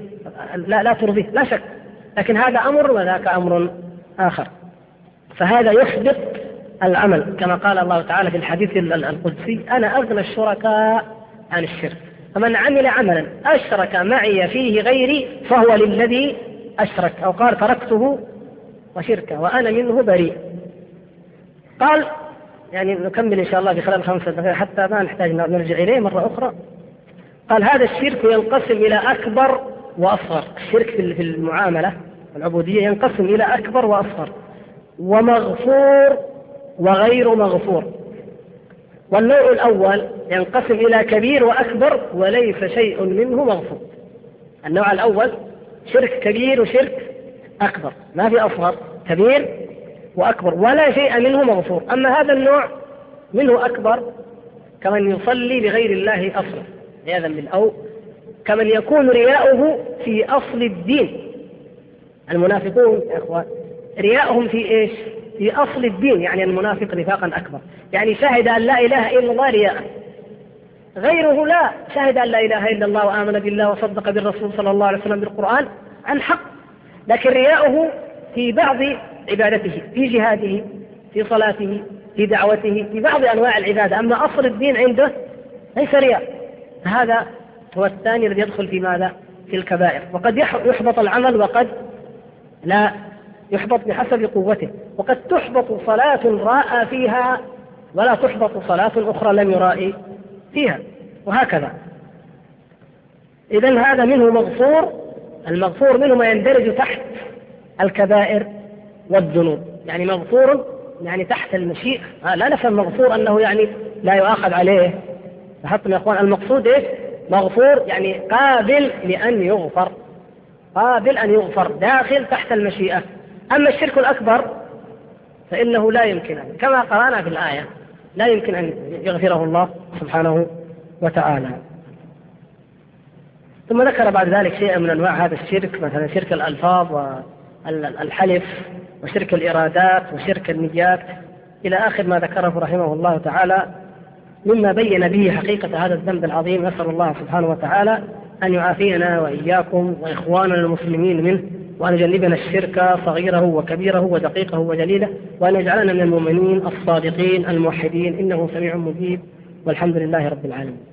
لا لا ترضيه لا شك. لكن هذا أمر وذاك أمر آخر. فهذا يحبط العمل. كما قال الله تعالى في الحديث القدسي أنا أغنى الشركاء عن الشرك. فمن عمل عملا أشرك معي فيه غيري فهو للذي أشرك. أو قال تركته وشركة وأنا منه بريء. قال يعني نكمل إن شاء الله في خلال خمسة دقائق حتى ما نحتاج نرجع إليه مرة أخرى. قال هذا الشرك ينقسم إلى أكبر وأصغر. الشرك في المعاملة العبودية ينقسم إلى أكبر وأصغر. ومغفور وغير مغفور. والنوع الأول ينقسم إلى كبير وأكبر وليس شيء منه مغفور. النوع الأول شرك كبير وشرك أكبر ما في أصغر. كبير وأكبر ولا شيء منه مغفور أما هذا النوع منه أكبر كمن يصلي لغير الله أصلا عياذا بالله أو كمن يكون رياؤه في أصل الدين. المنافقون يا إخوان رياؤهم في إيش؟ في أصل الدين يعني المنافق نفاقا أكبر. يعني شهد أن لا إله إلا الله رياء. غيره لا شهد أن لا إله إلا الله وآمن بالله وصدق بالرسول صلى الله عليه وسلم بالقرآن عن حق. لكن رياؤه في بعض عبادته في جهاده في صلاته في دعوته في بعض أنواع العبادة. أما أصل الدين عنده ليس رياء. هذا هو الثاني الذي يدخل في ماذا؟ في الكبائر. وقد يحبط العمل وقد لا يحبط بحسب قوته. وقد تحبط صلاة راى فيها ولا تحبط صلاة أخرى لم يرائي فيها. وهكذا. إذا هذا منه مغفور. المغفور منه ما يندرج تحت الكبائر والذنوب. يعني مغفور يعني تحت المشيئة. آه لا نفهم مغفور أنه يعني لا يؤاخذ عليه. لاحظتم يا إخوان المقصود إيش؟ مغفور يعني قابل لأن يغفر. قابل أن يغفر داخل تحت المشيئة. أما الشرك الأكبر فإنه لا يمكن أن كما قرأنا في الآية لا يمكن أن يغفره الله سبحانه وتعالى. ثم ذكر بعد ذلك شيئا من أنواع هذا الشرك مثلا شرك الألفاظ والحلف وشرك الإرادات وشرك النيات إلى آخر ما ذكره رحمه الله تعالى مما بين به حقيقة هذا الذنب العظيم. نسأل الله سبحانه وتعالى أن يعافينا وإياكم وإخواننا المسلمين منه وأن يجنبنا الشرك صغيره وكبيره ودقيقه وجليله وأن يجعلنا من المؤمنين الصادقين الموحدين. إنه سميع مجيب. والحمد لله رب العالمين.